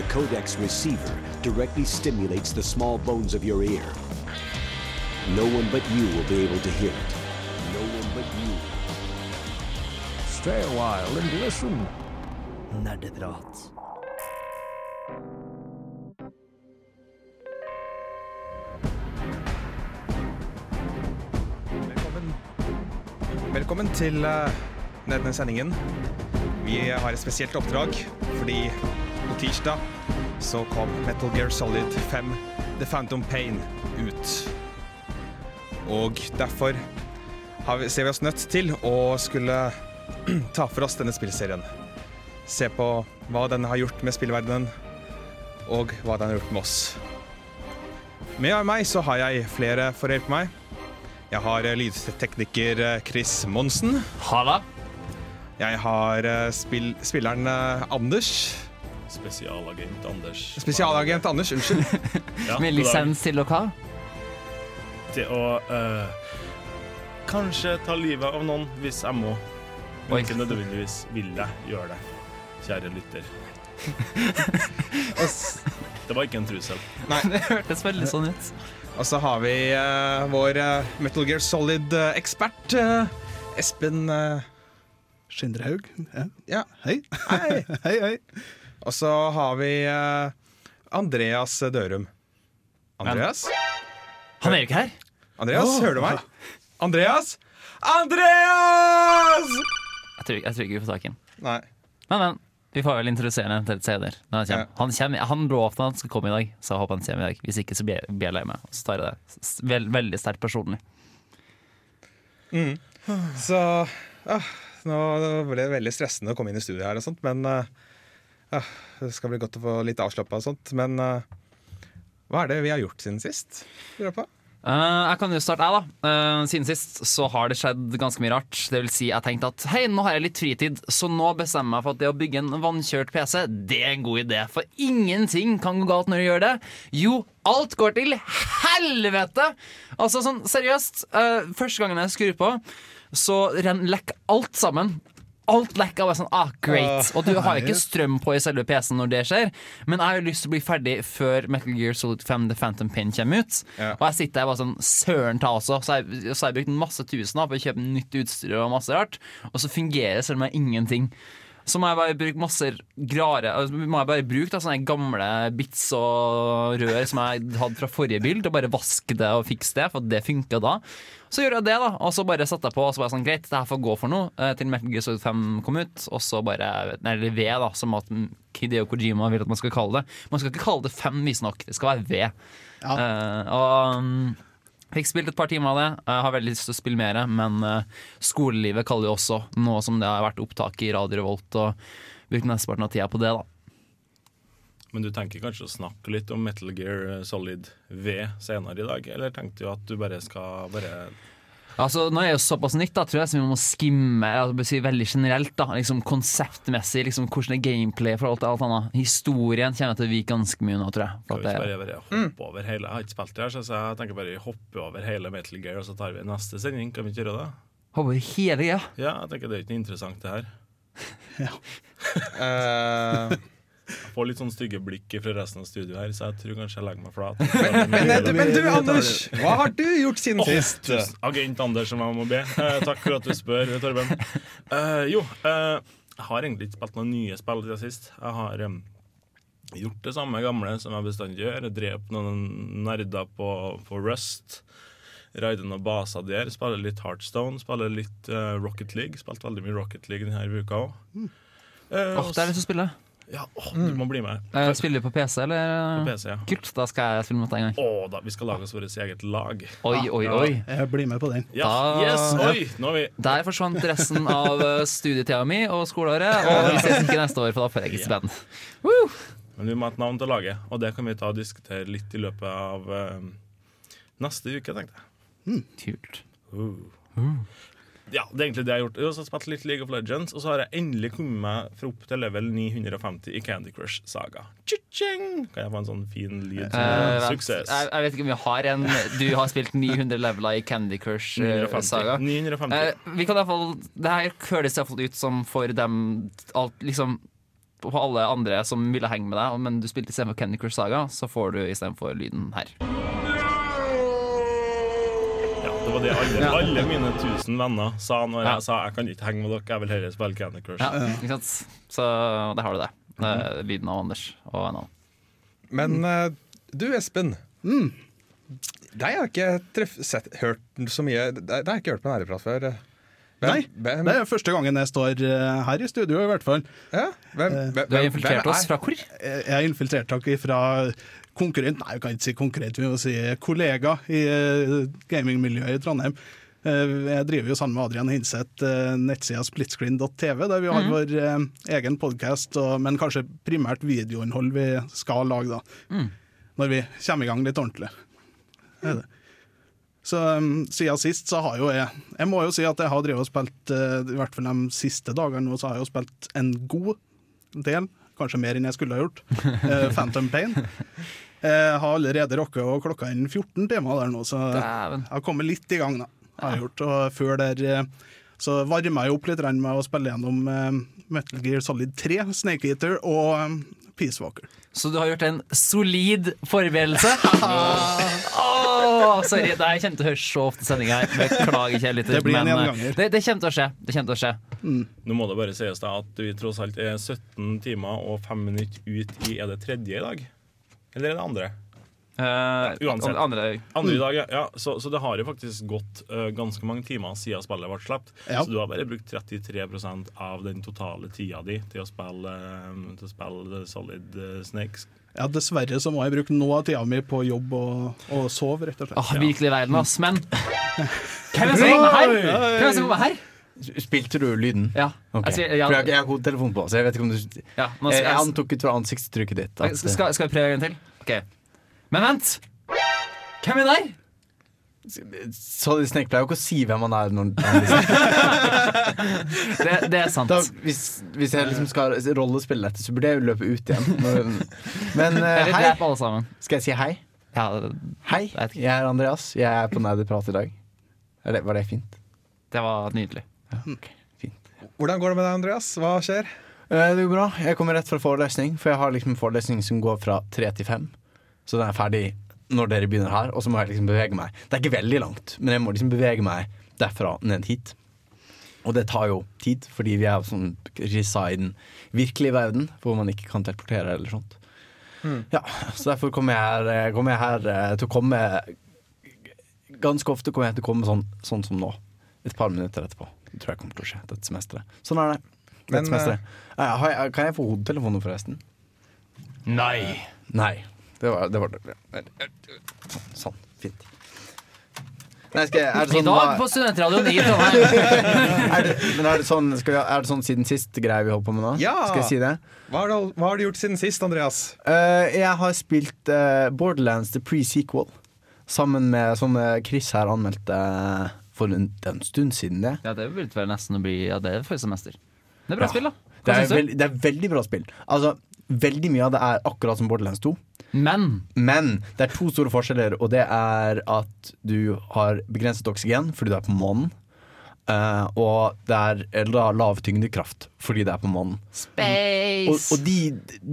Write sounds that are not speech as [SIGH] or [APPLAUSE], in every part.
The codec's receiver directly stimulates the small bones of your ear. No one but you will be able to hear it. No one but you. Stay a while and listen. Nerdeprat. Velkommen, Velkommen til uh, denne sendingen. Vi har et spesielt oppdrag, fordi på tirsdag så kom Metal Gear Solid 5 The Phantom Pain ut. Og derfor har vi, ser vi oss nødt til å skulle [CLEARS THROAT] ta for oss denne spillserien. Se på hva den har gjort med spillverdenen, og hva den har gjort med oss. Med meg så har jeg flere for å hjelpe meg. Jeg har eh, lydtekniker eh, Chris Monsen. Halla. Jeg har eh, spill spilleren Anders. Spesialagent Anders. Spesialagent Anders, unnskyld. [LAUGHS] Ja, Med lisens til dere. Til å uh, kanskje ta livet av noen hvis jeg må. Men ikke nødvendigvis vil jeg gjøre det, kjære lytter. [LAUGHS] Det var ikke en trussel. [LAUGHS] Det hørtes veldig sånn ut. Og så har vi uh, vår uh, Metal Gear Solid-ekspert Espen eh, Skindrehaug. Ja. Ja. Hei. Hei. hei, hei. Og så har vi eh, Andreas Dørum. Andreas? Han er jo ikke her. Andreas, oh. hører du meg? Andreas? Andreas! Jeg tror, jeg tror ikke vi får tak i ham. Men, men. Vi får vel introdusere ham til et Når han. Ja. Han, kommer, han lovte han skal komme i dag, så jeg håper han kommer i dag. Hvis ikke så blir jeg, lei meg. Så tar jeg det vel, veldig sterkt personlig. Så ah, nå ble det veldig stressende å komme inn i studio her, og sånt, men eh, ah, det skal bli godt å få litt avslappa og sånt. Men uh, hva er det vi har gjort siden sist? Uh, jeg kan jo starte, jeg, da. Uh, siden sist så har det skjedd ganske mye rart. Det vil si, jeg tenkte at hei, nå har jeg litt fritid, så nå bestemmer jeg meg for at det å bygge en vannkjørt PC, det er en god idé. For ingenting kan gå galt når du gjør det. Jo, alt går til helvete! Altså sånn seriøst, første gangen jeg skrur på, så lekker alt sammen. Alt lekker bare sånn, ah, great Og du har jo ikke strøm på i selve PC-en når det skjer, men jeg har jo lyst til å bli ferdig før Metal Gear Solid 5 The Phantom Pain kommer ut. Ja. Og jeg sitter der bare sånn Søren ta også. Så jeg, så har jeg brukt masse tusen da, på å kjøpe nytt utstyr og masse rart, og så fungerer det selv om jeg ingenting. Så må jeg bare bruke masse rare altså, Må jeg bare bruke da, sånne gamle bits og rør som jeg hadde fra forrige bild, og bare vaske det og fikse det, for det funka da. Så gjorde jeg det, da, og så bare satte jeg på og så bare sånn greit, det her får gå for noe, eh, til Metal Gear Solid 5 kom ut, og så bare eller V, da, som at Hideo Kojima vil at man skal kalle det. Man skal ikke kalle det 5, visstnok, det skal være V. Ja. Uh, og um, Fikk spilt et par timer av det. Jeg har veldig lyst til å spille mer, men eh, skolelivet kaller jo også nå som det har vært opptak i Radio Revolt, og brukt mesteparten av tida på det, da. Men du tenker kanskje å snakke litt om Metal Gear Solid V senere i dag? Eller tenkte du at du bare skal bare Altså, Nå er det jo såpass nytt, da, tror jeg, så vi må skimme altså, veldig generelt. da liksom Konseptmessig, liksom hvordan er gameplay for alt, alt annet. Historien kommer til å vike ganske mye nå, tror jeg. For Skal vi at ikke det, bare, bare hoppe over hele Jeg har ikke spilt det her, så jeg tenker bare å hoppe over hele Metal Gear, og så tar vi neste sending. Kan vi ikke gjøre det? Hoppe over hele ja. Ja, jeg tenker det er ikke noe interessant, det her. [LAUGHS] Eh, Jeg får litt sånn stygge blikk fra resten av studioet her, så jeg tror kanskje jeg legger meg flat. [LAUGHS] men, men du, Anders, hva har du gjort siden sist? Agent Anders, som jeg må be. Eh, takk for at du spør, Torben. Eh, jo, eh, jeg har egentlig ikke spilt noen nye spill siden sist. Jeg har em, gjort det samme gamle som jeg bestandig gjør. Jeg Drept noen nerder på, på Rust. Raide noen baser der. Spiller litt Heartstone, spiller litt eh, Rocket League. Spilt veldig mye Rocket League denne uka òg. Åh, det er det som å spille. Ja, åh, du må bli med. Eh, spiller du på PC, eller? På PC, ja. Kult, da skal jeg spille mot deg en gang. Å, da, vi skal lage oss vårt eget lag. Oi, oi, oi. Jeg blir med på den. Ja, Da- yes, oi, nå er vi Der forsvant resten av eh, studietida mi og skoleåret. Og vi ses ikke neste år, for da får jeg ikke spenn. Men vi må ha et navn til laget, og det kan vi ta og diskutere litt i løpet av eh, neste uke, tenkte jeg. Kult. Ja, det er egentlig det jeg har gjort. Jeg har spilt litt League of Legends, og så har jeg endelig kommet meg fra opp til level 950 i Candy Crush Saga. Tjing! Kan jeg få en sånn fin lyd? Eh, vent. Suksess. jeg, jeg vet ikke om vi har en Du har spilt 900 leveler i Candy Crush eh, 950. Saga. 950. Uh, vi kan i hvert fall Det her høres iallfall ut som for dem alt, liksom på alle andre som ville henge med deg, men du spilte istedenfor Candy Crush Saga, så får du istedenfor lyden her. Det var det alle, Ja. alle mine tusen venner sa når Ja. jeg sa jeg kan ikke henge med dere, jeg vil heller spille Candy Crush. Ja, ikke sant? Så der har du det. det er lyden av Anders og en annen. Men eh, du, Espen. Deg har jeg ikke treff, sett, hørt så mye Det det har jeg ikke hørt på en æreprat før. Hvem- Nei, hvem- det er første gangen jeg står eh, her i studio, i hvert fall. ja, hvem, hvem, Du har infiltrert hvem oss fra hvor? Jeg har infiltrert dere fra konkurrent, nei, vi kan ikke si konkurrent, vi må si kollega i eh, gamingmiljøet i Trondheim. Eh, Jeg driver jo sammen med Adrian Hinseth eh, nettsida splitscreen.tv, der vi har mm. vår eh, egen podkast, men kanskje primært videoinnhold vi skal lage da. Mm. Når vi kommer i gang litt ordentlig. Er. Så siden sist så har jo jeg Jeg må jo si at jeg har drevet og spilt eh, I hvert fall de siste dagene nå så har jeg jo spilt en god del, kanskje mer enn jeg skulle ha gjort. [LAUGHS] eh, Phantom Pain. Jeg har allerede rukket å klokka inn 14 timer der nå, så Dæven. jeg har kommet litt i gang. da har jeg gjort, og Før der eh, så varma jeg opp litt med å spille gjennom eh, Metal Gear Solid 3, Snake Eater og eh, Peace Walker. Så du har gjort en solid forberedelse? [LAUGHS] Åh, sorry, det jeg kommer til å høre så ofte i sendinga her. Beklager, kjære lytter. Det blir en men, gjenganger. Det, det kommer til å skje. Det kommer til å skje. Nå må det bare sies da at vi tross alt er 17 timer og 5 minutter ut i Er det tredje i dag? Eller er det andre? Uh, uansett. Andre, Andre i dag, ja. ja så, så det har jo faktisk gått uh, ganske mange timer siden spillet ble sluppet. Ja. Så du har bare brukt 33% av den totale tida di til å spille, eh, til å spille Solid Snakes. Ja, Dessverre så må jeg bruke noe av tida mi på jobb og, og sove, rett og slett. Åh, virkelig verden, ass. Men [LAUGHS] hvem er det som kommer her? Spilte du lyden? Ja. Ok. Jeg For jeg, jeg har hovedtelefon på, så jeg vet ikke om du ja, nå Jeg, jeg skal, antok ut fra ansiktstrykket ditt at skal, skal, skal vi prøve en gang til? Ok. Men vent! Hvem er der? Solid Snake pleier jo ikke å si hvem han er. Når han [LAUGHS] liksom, Det, det er sant. da, hvis, hvis jeg liksom skal rollespille dette, så burde jeg jo løpe ut igjen. Men uh, hei. Skal jeg si hei? Ja, Hei, Jeg jeg er Andreas. Jeg er på Nerdeprat i dag. Det, var det fint? det var nydelig. Ok, fint. Hvordan går det med deg, Andreas? Hva skjer? Eh, Det går bra. Jeg kommer rett fra forelesning, for jeg har liksom forelesning som går fra tre til fem. Så den er ferdig når dere begynner her, og så må jeg liksom bevege meg. Det er ikke veldig langt, men jeg må liksom bevege meg derfra ned hit. Og det tar jo tid, fordi vi er sånn rissa i den virkelige verden, hvor man ikke kan teleportere eller sånt. Ja, så derfor kommer jeg her, eh, kommer jeg her eh, til å komme Ganske ofte kommer jeg til å komme sånn, sånn som nå. Et par minutter etterpå. Det tror jeg kommer til å skje dette semesteret. Sånn er det. Men, semesteret. Eh, kan jeg få hodetelefoner, forresten? Nei. Nei. Det var det. Var det. Sånn, sånn. Fint. Nei, skal jeg, er det I sånn, dag på Studentradioen i Trondheim. [LAUGHS] er det, men er det sånn, vi, er det sånn siden sist greie vi holder på med nå? Ja. Skal jeg si det? Hva har, du, hva har du gjort siden sist, Andreas? Uh, jeg har spilt uh, Borderlands The Pre-Sequel sammen med eh, Chris her anmeldte eh, for en, en stund siden. det Ja, det vil vel nesten å bli Ja, det er forrige semester. Det er bra Ja. spill, da. det er, veld, det er veldig bra spill. Altså, Veldig mye av det er akkurat som Borderlands 2. Men Men det er to store forskjeller, og det er at du har begrenset oksygen fordi du er på månen. Uh, og det er eller da lav tyngdekraft fordi det er på månen. Space! Og, og de,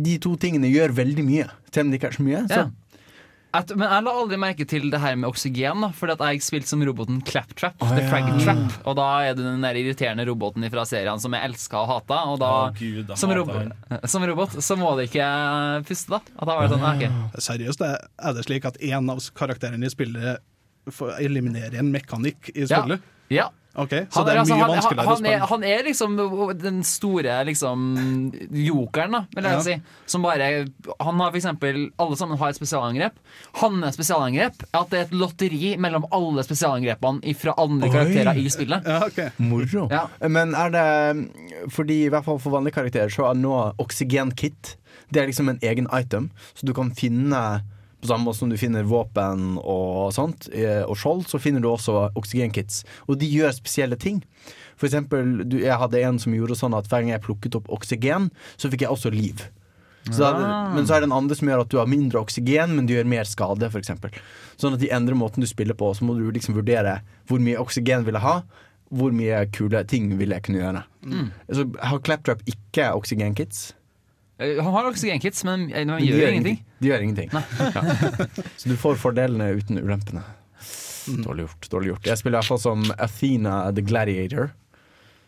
de to tingene gjør veldig mye, selv om det ikke er så mye. Så. Ja. At, men jeg la aldri merke til det her med oksygen, da, fordi at jeg spilte som roboten Claptrap. Oh, The ja. Frag Trap Og da er det den der irriterende roboten fra serien som jeg elska og hata. Og da, oh, Gud, som, robo [LAUGHS] som robot så må det ikke puste, da. At da var det sånn, ah, ok. Seriøst, er det slik at en av karakterene i spillet eliminerer en mekanikk i Ja. spillet? Ja. Ok, Så Han det er, altså, mye han, vanskeligere han, er, han er liksom den store liksom jokeren, da, vil jeg Ja. si. Som bare Han har for eksempel Alle sammen har et spesialangrep. Hans spesialangrep er at det er et lotteri mellom alle spesialangrepene fra andre Oi. karakterer i spillet. Ja, okay. Moro. Ja. Men er det Fordi i hvert fall for vanlige karakterer så er nå oksygenkit Det er liksom en egen item, så du kan finne på samme måte som du finner våpen og sånt, eh, og skjold, så finner du også oksygenkits. Og de gjør spesielle ting. For eksempel, du, jeg hadde en som gjorde sånn at hver gang jeg plukket opp oksygen, så fikk jeg også liv. Så da, Ah. men så er det en andre som gjør at du har mindre oksygen, men du gjør mer skade, f.eks. Sånn at de endrer måten du spiller på, så må du liksom vurdere hvor mye oksygen vil jeg ha, hvor mye kule ting vil jeg kunne gjøre. Så har Claptrap ikke oksygenkits? Eh, Han har oksygenkits, men eh, Men de gjør ingenting. De gjør ingenting. [LAUGHS] Ja. Så du får fordelene uten ulempene. Mm. Dårlig gjort. dårlig gjort Jeg spiller i hvert fall som Athena the Gladiator.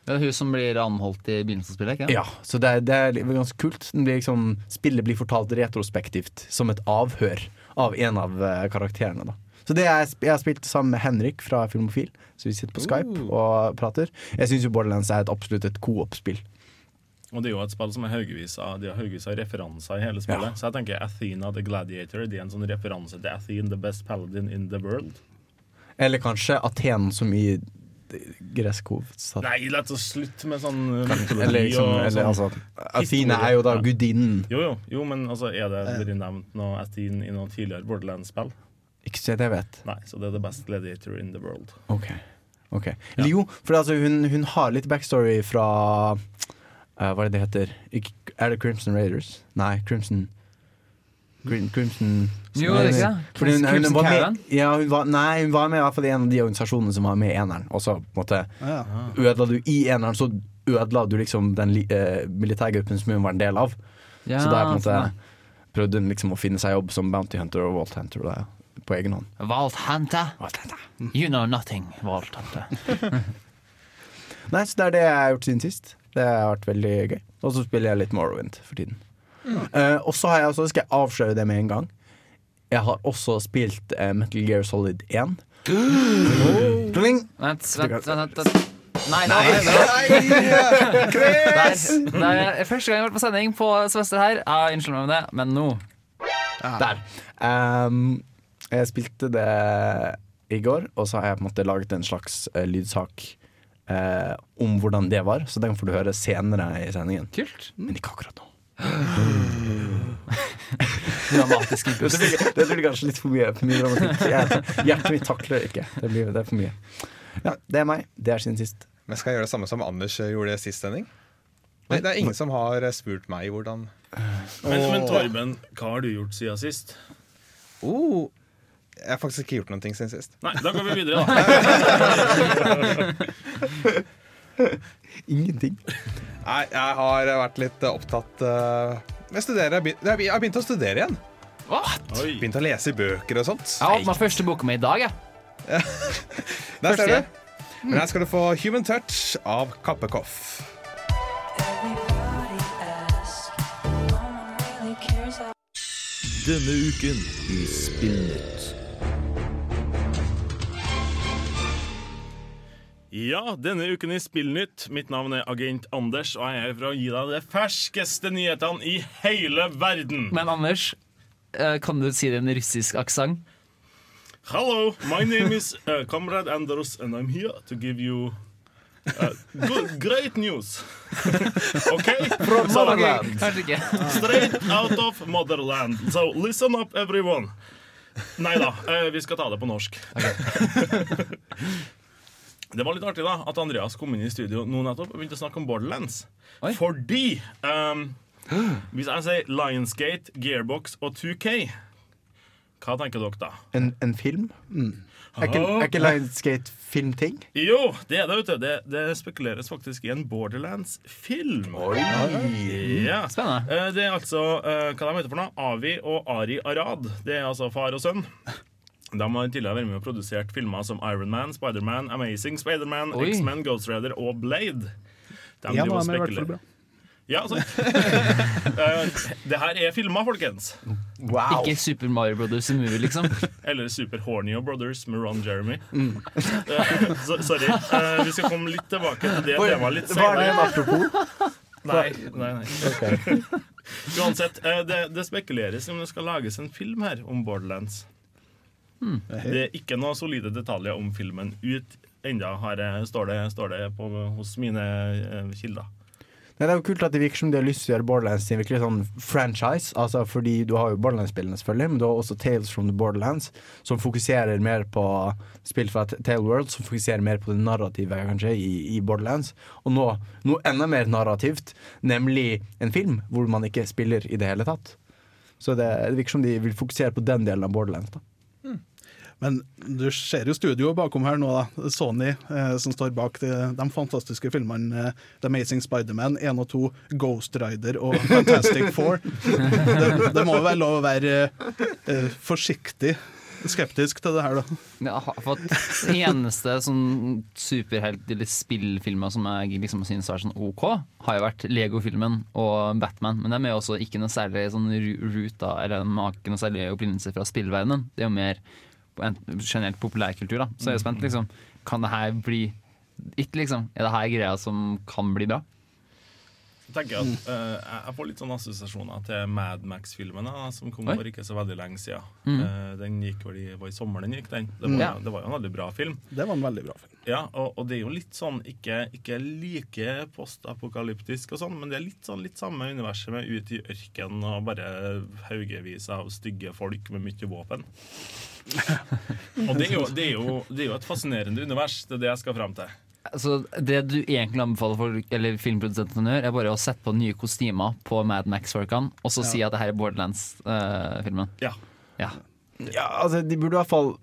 Det er hun som blir anholdt i begynnelsen av spillet, ikke Ja, så det, er- det er ganske kult. Den blir liksom, spillet blir fortalt retrospektivt som et avhør av en av eh, karakterene. Da. Så det er, jeg har spilt sammen med Henrik fra Filmofil, så vi sitter på Skype og prater. Jeg syns Borderlands er et absolutt et co-op-spill. Og det er jo et spill som er haugevis av, de har haugevis av referanser i hele spillet. Ja. Så jeg tenker Athena the Gladiator det er en sånn referanse til Athene, the best paladin in the world. Eller kanskje Aten som i gresk hovedstad. Nei, la oss slutte med sånn mytologi Eller, liksom, og eller sånn. altså Athene er jo da Ja. gudinnen. Jo, jo, jo, men altså, er det dere nevnt noe Athene i noen tidligere Borderlands-spill? Ikke så jeg vet. Nei, så det er the best gladiator in the world. Ok, ok Eller Jo, for altså, hun, hun har litt backstory fra eh, Hva er det det heter? Ikke, er det Crimson Raiders? Nei, Crimson Grim, Crimson Jo, det er ikke det? Fordi hun, hun, Crimson var Caravan? med, ja, hun var, Nei, hun var med i hvert fall i en av de organisasjonene som var med i eneren. Og så på en måte Ja. ødela du i eneren, så ødela du liksom den eh, militærgruppen som hun var en del av. Ja, så da på en måte prøvde hun liksom å finne seg jobb som bounty hunter og vault hunter da, på egen hånd. ja. Vault Hunter. You know nothing, Vault Hunter. [LAUGHS] Nei, så det er det jeg har gjort siden sist. Det har vært veldig gøy. Og så spiller jeg litt Morrowind for tiden. Eh, og så har jeg også, skal jeg avsløre det med en gang. Jeg har også spilt uh, Metal Gear Solid 1. [GASPS] Vent, vent, vent, Nei, Nei, nei, nei, [LAUGHS] er første gang jeg har vært på sending på semester her. Jeg Unnskyld meg med det, men nå Der. Um, jeg spilte det i går, og så har jeg på en måte laget en slags uh, lydsak eh, om hvordan det var. Så den får du høre senere i sendingen. Kult. Men ikke akkurat nå. [GASPS] Dramatisk [LAUGHS] Det blir, det blir kanskje litt for mye, for mye dramatikk. Jeg, hjertet mitt takler det ikke. Det, blir, det er for mye. Ja, det er meg. Det er siden sist. Men skal jeg gjøre det samme som Anders eh, gjorde sist sending? Nei, det er ingen som har eh, spurt meg hvordan Men, men Torben, hva har du gjort siden sist? oh, Jeg har faktisk ikke gjort noen ting siden sist. Nei, da går vi videre, da. [LAUGHS] Ingenting. Nei, jeg har vært litt opptatt eh, med å studere. Jeg har begynt- jeg har begynt å studere igjen. Begynt å lese i bøker og sånt. Jeg åpna første boka mi i dag, jeg. [LAUGHS] Der første. ser du. Men her skal du få Human Touch av Kappekoff. Denne uken i Spillnytt. Ja, denne uken i Spillnytt. Mitt navn er Agent Anders, og jeg er her for å gi deg de ferskeste nyhetene i hele verden. Men Anders, eh, kan du si det i en russisk aksent? Hello, my name is uh, Comrade Anders, and I'm here to give you uh, good, great news. [LAUGHS] okay? From motherland. straight out of motherland. So listen up, everyone. Nei da, uh, vi skal ta det på norsk. [LAUGHS] Det var litt artig da at Andreas kom inn i studio nå nettopp og begynte å snakke om Borderlands. Oi. Fordi um, Hvis jeg sier Lionsgate, Gearbox og 2K, hva tenker dere da? En, en film? Mm. Er ikke, er ikke Lionsgate filmting? Jo, det er det, vet du. Det, det spekuleres faktisk i en Borderlands-film. Ja. Spennende. Eh, Det er altså eh, hva de heter for noe? Avi og Ari Arad. Det er altså far og sønn. De har tidligere vært med og produsert filmer som Iron Man, Spiderman, Amazing Spiderman. X-Men, Ghost Rider og Blade. De Ja, driver og men i hvert fall bra. Ja, sant. [LAUGHS] Eh, det her er filmer, folkens. Wow! Ikke Super Mario Brothers movie, liksom. [LAUGHS] Eller Super Hornio Brothers med Ron Jeremy. Mm. så, sorry. Eh, vi skal komme litt tilbake til det temaet litt Var det senere. en apropos? Nei, nei, nei. [LAUGHS] Uansett, eh, det, det spekuleres om det skal lages en film her om Borderlands. Det er ikke noen solide detaljer om filmen ut enda, står, står det på, hos mine eh, kilder. Nei, det er jo kult at det virker som de har lyst til å gjøre Borderlands til virkelig sånn franchise. Altså fordi Du har jo Borderlands-spillene, selvfølgelig, men du har også Tales from the Borderlands, som fokuserer mer på spill fra Tale World, som fokuserer mer på det narrative kanskje i, i Borderlands. Og nå noe enda mer narrativt, nemlig en film hvor man ikke spiller i det hele tatt. Så det, det virker som de vil fokusere på den delen av Borderlands. da Men du ser jo studioet bakom her nå, da. Sony, eh, som står bak de, de fantastiske filmene eh, The Amazing Spiderman 1 og 2, Ghost Rider og Fantastic [LAUGHS] Four. Det, det må jo være lov å være eh, forsiktig skeptisk til det her, da. Jeg har fått eneste sånn superhelt- eller spillfilmer som jeg liksom synes er sånn OK, har jo vært Lego-filmen og Batman. Men de er jo også ikke noe særlig sånn ruta, eller ikke noe særlig opprinnelse fra spillverdenen. Det er jo mer generelt populærkultur, da. Så jeg er spent, liksom. Kan det her bli it, liksom? Er det her greia som kan bli bra? Jeg tenker at uh, jeg- får litt sånne assosiasjoner til Mad Max-filmene som kom Oi. for ikke så veldig lenge siden. Mm. Uh, den gikk vel i, var i sommer den gikk, den. Det var, Ja. det var jo en veldig bra film. Det var en veldig bra film. Ja, og, og det er jo litt sånn ikke, ikke like postapokalyptisk og sånn, men det er litt sånn litt samme universet med ut i ørkenen og bare haugevis av stygge folk med mye våpen. Og det er, jo, det, er jo, det er jo et fascinerende univers. Det er det jeg skal fram til. Så det du egentlig anbefaler folk, eller filmprodusentene å gjøre, er bare å sette på nye kostymer på Mad Max-folkene, og så si at det her er Borderlands-filmen. Ja. ja. Ja, altså, de burde i hvert fall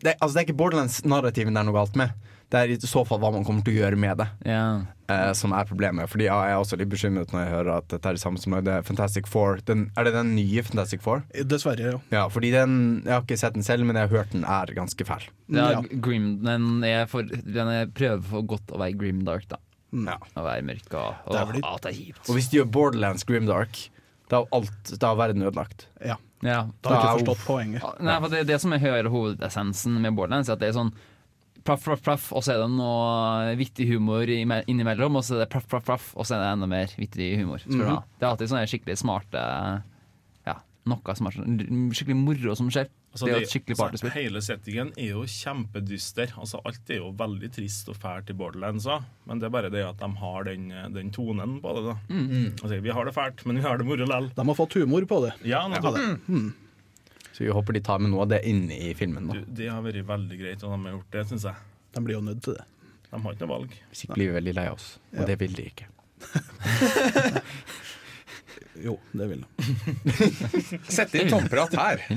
det, altså, det er ikke Borderlands-narrativen det er noe galt med. Det er i så fall hva man kommer til å gjøre med det, ja. eh, som er problemet. Fordi ja, Jeg er også litt bekymret når jeg hører at dette er det samme som det Fantastic Four. Den, er det den nye Fantastic Four? Dessverre, ja. Ja, fordi den Jeg har ikke sett den selv, men jeg har hørt den er ganske fæl. Er Ja. grim, den, er for, den er prøver for godt å være grimdark, da. Ja. Å være mørk og, og Det at det er kjipt. Og hvis de gjør Borderlands Grimdark, da er alt Da er verden ødelagt. ja. Ja. Da har jeg ikke forstått poenget. Nei, for det, det som jeg hører hovedessensen med Borderlands, er at det er sånn plaff, plaff, plaff, og så er det noe vittig humor ime- innimellom, og så er det plaff, plaff, plaff, og så er det enda mer vittig humor. Mm -hmm. Det er alltid sånne skikkelig smarte Ja, noe som er sånn skikkelig moro som skjer. Altså, det er jo et skikkelig altså, hele settingen er jo kjempedyster. Altså, alt er jo veldig trist og fælt i Borderlands men det er bare det at de har den, den tonen på det. da. Mm. Altså, vi har det fælt, men vi har det moro likevel. De har fått humor på det. Ja, nettopp. Så vi håper de tar med noe av det inne i filmen. Du, det har vært veldig greit, og de har gjort det, syns jeg. De blir jo nødt til det. De har ikke noe valg. Hvis ikke blir vi veldig lei oss, og Ja. det vil de ikke. [LAUGHS] Jo, det vil de. [LAUGHS] Sett inn tomprat her. [LAUGHS]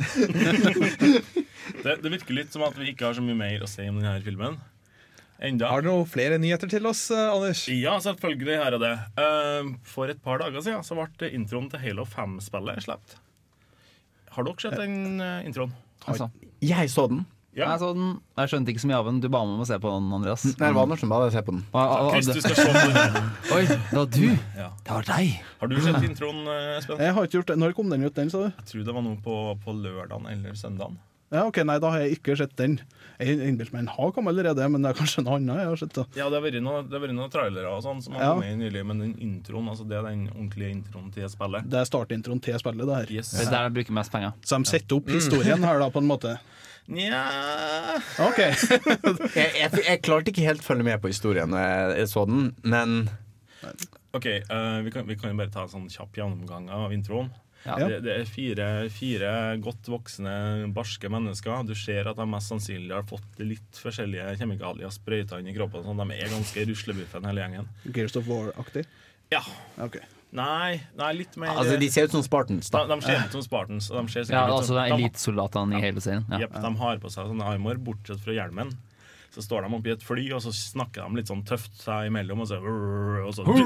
Det, det virker litt som at vi ikke har så mye mer å si om denne filmen. Enda. Har du noen flere nyheter til oss, eh, Anders? Ja, selvfølgelig her jeg det. Eh, for et par dager siden så ble introen til Halo 5-spillet sluppet. Har dere sett den eh, introen? Altså, Jeg så den. Ja. jeg, så den, jeg skjønte ikke så mye av den. Du ba meg om å se på den, Andreas. Nei, det var Andersen bare se på den. Ah, ah, og- Chris, skal se på den. [LAUGHS] Oi, det var du! Ja. Det var deg! Har du sett introen, eh, Espen? Jeg har ikke gjort det. Når kom den ut, den, sa du? Jeg tror det var noe på, på lørdagen eller søndagen. Ja, ok, Nei, da har jeg ikke sett den. Jeg innbilte meg den har kommet allerede, men det er kanskje en annen jeg har sett. da. Ja, det har vært noen, det noen trailere og sånn som har Ja. kommet nylig, men den introen, altså det er den ordentlige introen til spillet. Det er startintroen til spillet, det her. Yes. Det er der jeg bruker mest penger. Så de setter opp historien her, da, på en måte. Nja OK. [LAUGHS] Jeg, jeg, jeg klarte ikke helt følge med på historien når jeg, jeg så den, men OK, uh, vi, kan, vi kan jo bare ta en sånn kjapp gjennomgang av introen. Ja. Det, det er fire, fire godt voksne, barske mennesker. Du ser at de mest sannsynlig har fått litt forskjellige kjemikalier sprøyta inn i kroppen. Sånn. De er ganske ruslebuffen, hele gjengen. Gears of War-aktig. Ja. Okay. Nei, nei litt mer altså, de ser ut som Spartans. de, da de ser ut som Spartans. Og de ser Ja, altså det er elitesoldatene i hele serien. Ja. Jepp, de har på seg sånne armor, bortsett fra hjelmen. Så står de oppi et fly, og så snakker de litt sånn tøft seg imellom. Og så, og så du,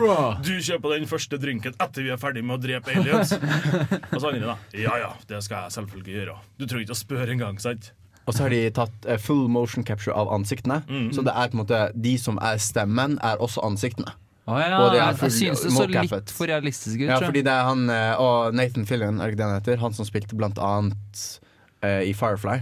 du kjøper den første drinken etter vi er ferdig med å drepe aliens. [LAUGHS] og så andre, da. Ja ja, det skal jeg selvfølgelig gjøre. Du trenger ikke å spørre engang, sant? Og så har de tatt eh, full motion capture av ansiktene. Så det er på en måte de som er stemmen, er også ansiktene. Oh, ja, Og det er full jeg synes det så litt for realistisk ut. Ja, fordi det er han eh, og Nathan Fillion, er det ikke det han heter? Han som spilte blant annet uh, i Firefly.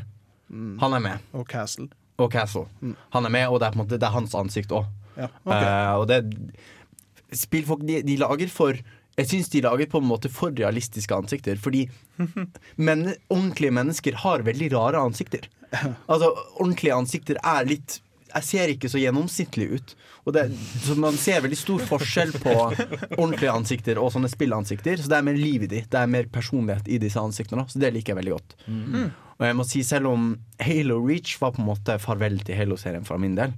Han er med. Og Castle. Og Castle. Han er med, og det er på en måte Det er hans ansikt òg. Ja, okay. det Spillfolk, de, de lager for jeg syns de lager på en måte for realistiske ansikter. Fordi [LAUGHS] men, ordentlige mennesker har veldig rare ansikter. Altså, Ordentlige ansikter er litt Jeg ser ikke så gjennomsnittlig ut. Og det, så Man ser veldig stor forskjell på ordentlige ansikter og sånne spillansikter. Så det er mer liv i de. Det er mer personlighet i disse ansiktene. Så det liker jeg veldig godt. Og jeg må si selv om Halo Reach var på en måte farvel til Halo-serien for min del,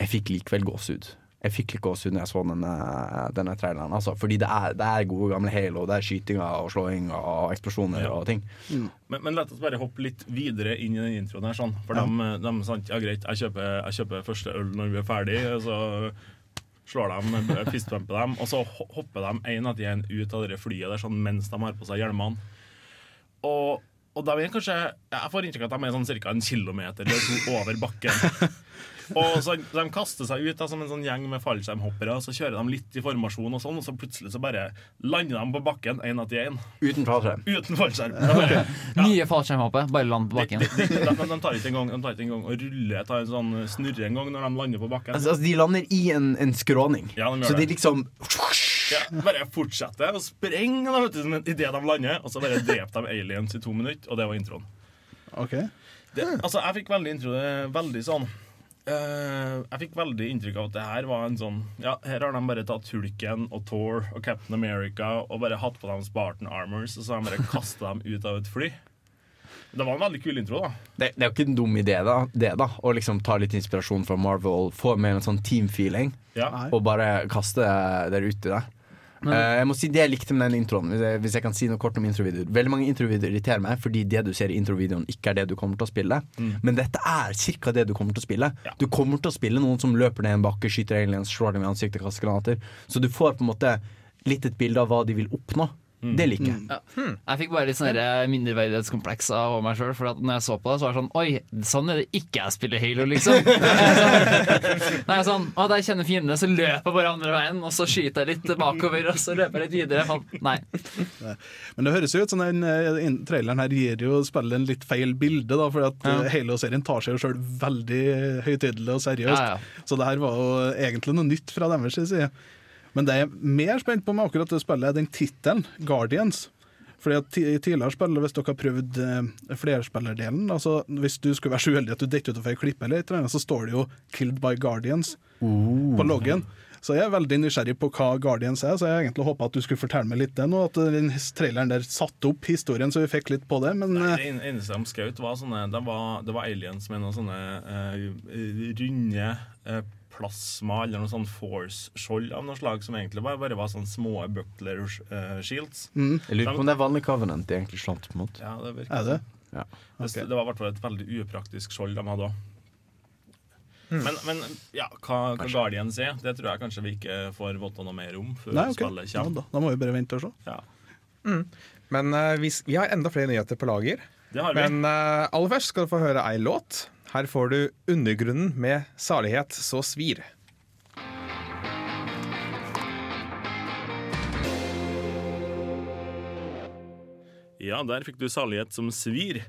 jeg fikk likevel gåsehud. Jeg fikk litt gåsehud når jeg så denne, denne traileren. Altså, fordi det er, det er gode gamle Halo. Det er skytinger og slåing og eksplosjoner Ja. og ting. Men, men la oss bare hoppe litt videre inn i den introen her. Sånn. For dem, dem sant, ja greit, jeg kjøper, jeg kjøper første øl når vi er ferdig, og så slår de, [LAUGHS] fistbumper dem, og så hopper de en etter én ut av det flyet der sånn, mens de har på seg hjelmene. Og, og da jeg kanskje Jeg får inntrykk av at de er sånn ca. en kilometer eller to over bakken. [LAUGHS] Og så De kaster seg ut da, som en sånn gjeng med fallskjermhoppere, så kjører de litt i formasjon, og sånn, og så plutselig så bare lander de på bakken én etter én. Uten fallskjerm. Uten fallskjerm. Det er bare- Nye fallskjermhoppet, bare land på bakken. de, de, de, de tar ikke engang de tar ikke engang og ruller tar en sånn snurre en gang når de lander på bakken. Altså, altså, de lander i en, en skråning. Ja, de gjør så de liksom Ja, bare fortsetter å sprenge idet de lander, og så bare dreper de aliens i to minutter, og det var introen. OK. Det, altså, jeg fikk veldig intro Veldig sånn eh, Jeg fikk veldig inntrykk av at det her var en sånn Ja, her har de bare tatt Hulken og Thor og Captain America og bare hatt på dem Spartan Armors, og så har de bare [LAUGHS] kasta dem ut av et fly. Det var en veldig kul intro, da. det, det er jo ikke en dum idé, da, det da å liksom ta litt inspirasjon fra Marvel, få med en sånn team-feeling, Ja. Og bare kaste det ut i det. Eh, jeg må si Det jeg likte med den introen, hvis jeg, hvis jeg kan si noe kort om introvideoer Veldig mange introvideoer irriterer meg fordi det du ser i introvideoen, ikke er det du kommer til å spille. Men dette er ca. det du kommer til å spille. Ja. Du kommer til å spille noen som løper ned en bakke, skyter aliens, slår dem i ansiktet, kaster granater. Så du får på en måte litt et bilde av hva de vil oppnå. Det liker jeg. Ja. Jeg fikk bare litt sånn der mindreverdighetskompleks av meg sjøl. For at når jeg så på det, så var det sånn Oi, sånn er det ikke jeg spiller Halo, liksom. [LAUGHS] Nei, sånn, å, Der kjenner fiendene, så løper jeg bare andre veien, og så skyter jeg litt bakover, og så løper jeg litt videre. Nei. Men det høres jo ut som den eh, traileren her gir jo spillet en litt feil bilde, da, for at ja. Halo-serien tar seg jo sjøl veldig høytidelig og seriøst. Ja, ja. Så det her var jo egentlig noe nytt fra deres side. Men det jeg er mer spent på med akkurat det spillet, er den tittelen, Guardians. Fordi at ti- Tidligere spill, hvis dere har prøvd eh, flerspillerdelen altså Hvis du skulle være så uheldig at du detter utenfor ei klippe, eller et eller annet, så står det jo 'Killed by Guardians' på loggen. Så jeg er veldig nysgjerrig på hva Guardians er, så jeg egentlig håpa at du skulle fortelle meg litt det nå. At den traileren der satte opp historien, så vi fikk litt på det. Men Nei, eh, det eneste de skjøt, var sånne Det var, det var aliens med noen sånne uh, runde eh, plasma eller noe sånn force-skjold av noe slag, som egentlig bare, bare var sånne små buckler eh, shields. Jeg lurer på om det er vanlig Covenant de egentlig slåss mot. Ja, det, virker er det? Ja. Okay. Det var i hvert fall et veldig upraktisk skjold de hadde òg. Men, men ja, hva, hva Guardians er, det tror jeg kanskje vi ikke får vite noe mer om før Nei, ok. spillet Ja, da, da må vi bare vente og se. Ja, Men uh, vi, vi har enda flere nyheter på lager. det har vi. Men uh, aller først skal du få høre ei låt. Her får du 'Undergrunnen' med 'Salighet så svir'. Ja, der fikk du salighet som svir.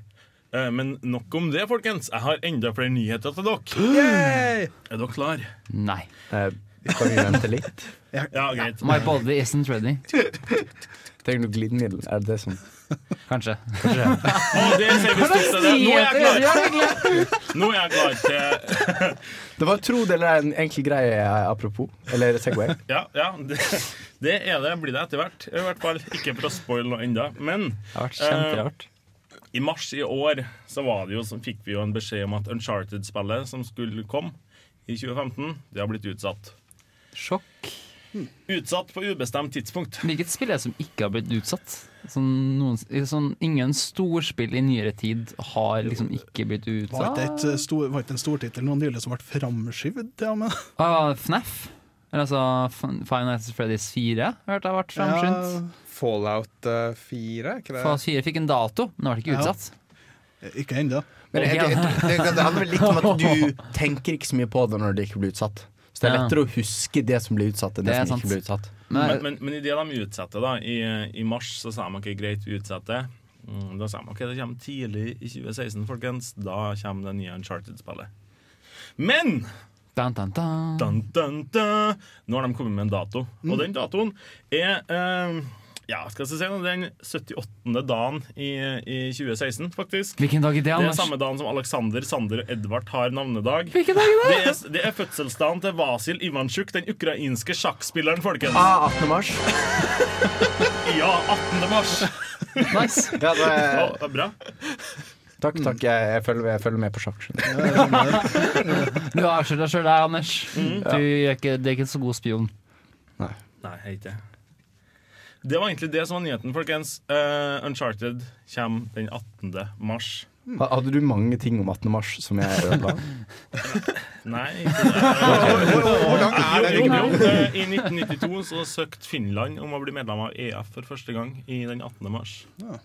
Eh, Men nok om det, folkens. Jeg har enda flere nyheter til dere. Er dere klar? Nei. Eh, kan vi vente litt? Ja, greit. My body isn't ready. [LAUGHS] Trenger du glidemiddel? Er det det som Kanskje. [LAUGHS] Det sier vi stopp til. Nå er jeg klar. [LAUGHS] Nå er jeg klar til [LAUGHS] Det var tro det eller en enkel greie eh, apropos. Eller Segway. Ja, ja det, det er det. Blir det etter hvert. I hvert fall ikke for å spoile noe ennå. Men Det har vært kjemperart. i mars i år så var det jo, så fikk vi jo en beskjed om at Uncharted-spillet som skulle komme i 2015, det har blitt utsatt. Sjokk. Utsatt på ubestemt tidspunkt. Hvilket spill er det som ikke har blitt utsatt? Sånn, noen, sånn, ingen storspill i nyere tid har liksom ikke blitt Var utsatt. ikke et eh, stor, var ikke en stortittel noen nylig som ble framskyvd? Ja, men. Ah, FNAF? Eller altså F- Five Nights at Freddy's 4 hørte jeg ble framskyndt. Ja, Fallout eh, 4, ikke det? Fallout 4 fikk en dato, men det ble ikke Ja. utsatt. ikke ennå. Men det, det, det, det handler vel litt om at du [LAUGHS] tenker ikke så mye på det når det ikke blir utsatt. Så det er Ja. lettere å huske det som blir utsatt, enn det, Det som sant. ikke blir utsatt. Men, Men, men, men i det de utsetter, da, i, i mars, så sa de ikke greit, vi utsetter. Mm, Da sa de ok, det kommer tidlig i 2016, folkens. Da kommer det nye Uncharted-spillet. Men dun, dun, dun. dun, dun, dun, nå har de kommet med en dato. Og den datoen er eh, ja, skal jeg si noe, den 78. dagen i, i 2016, faktisk. Hvilken dag er det, Anders? Det er samme dagen som Alexander, Sander og Edvard har navnedag. Hvilken dag er det? Det er, det er fødselsdagen til Vasil Ivansjuk, den ukrainske sjakkspilleren, folkens. Ah, 18. mars. [LAUGHS] Ja, 18. mars. Nice. [LAUGHS] Ja, det Ja, er, det er bra. Takk, takk. Jeg, jeg, følger, jeg følger med på sjakk. du. Avslører deg sjøl der, Anders. Du er ikke, det er ikke en så god spion. Nei, jeg er ikke det. Var egentlig det som var nyheten, folkens. Uh, Uncharted kommer den 18. mars. Hadde du mange ting om 18. mars som jeg ødela? [LAUGHS] Nei. [LAUGHS] Hvor lang er det? den? eh, I 1992 så søkte Finland om å bli medlem av EF for første gang i den 18. mars. Eh,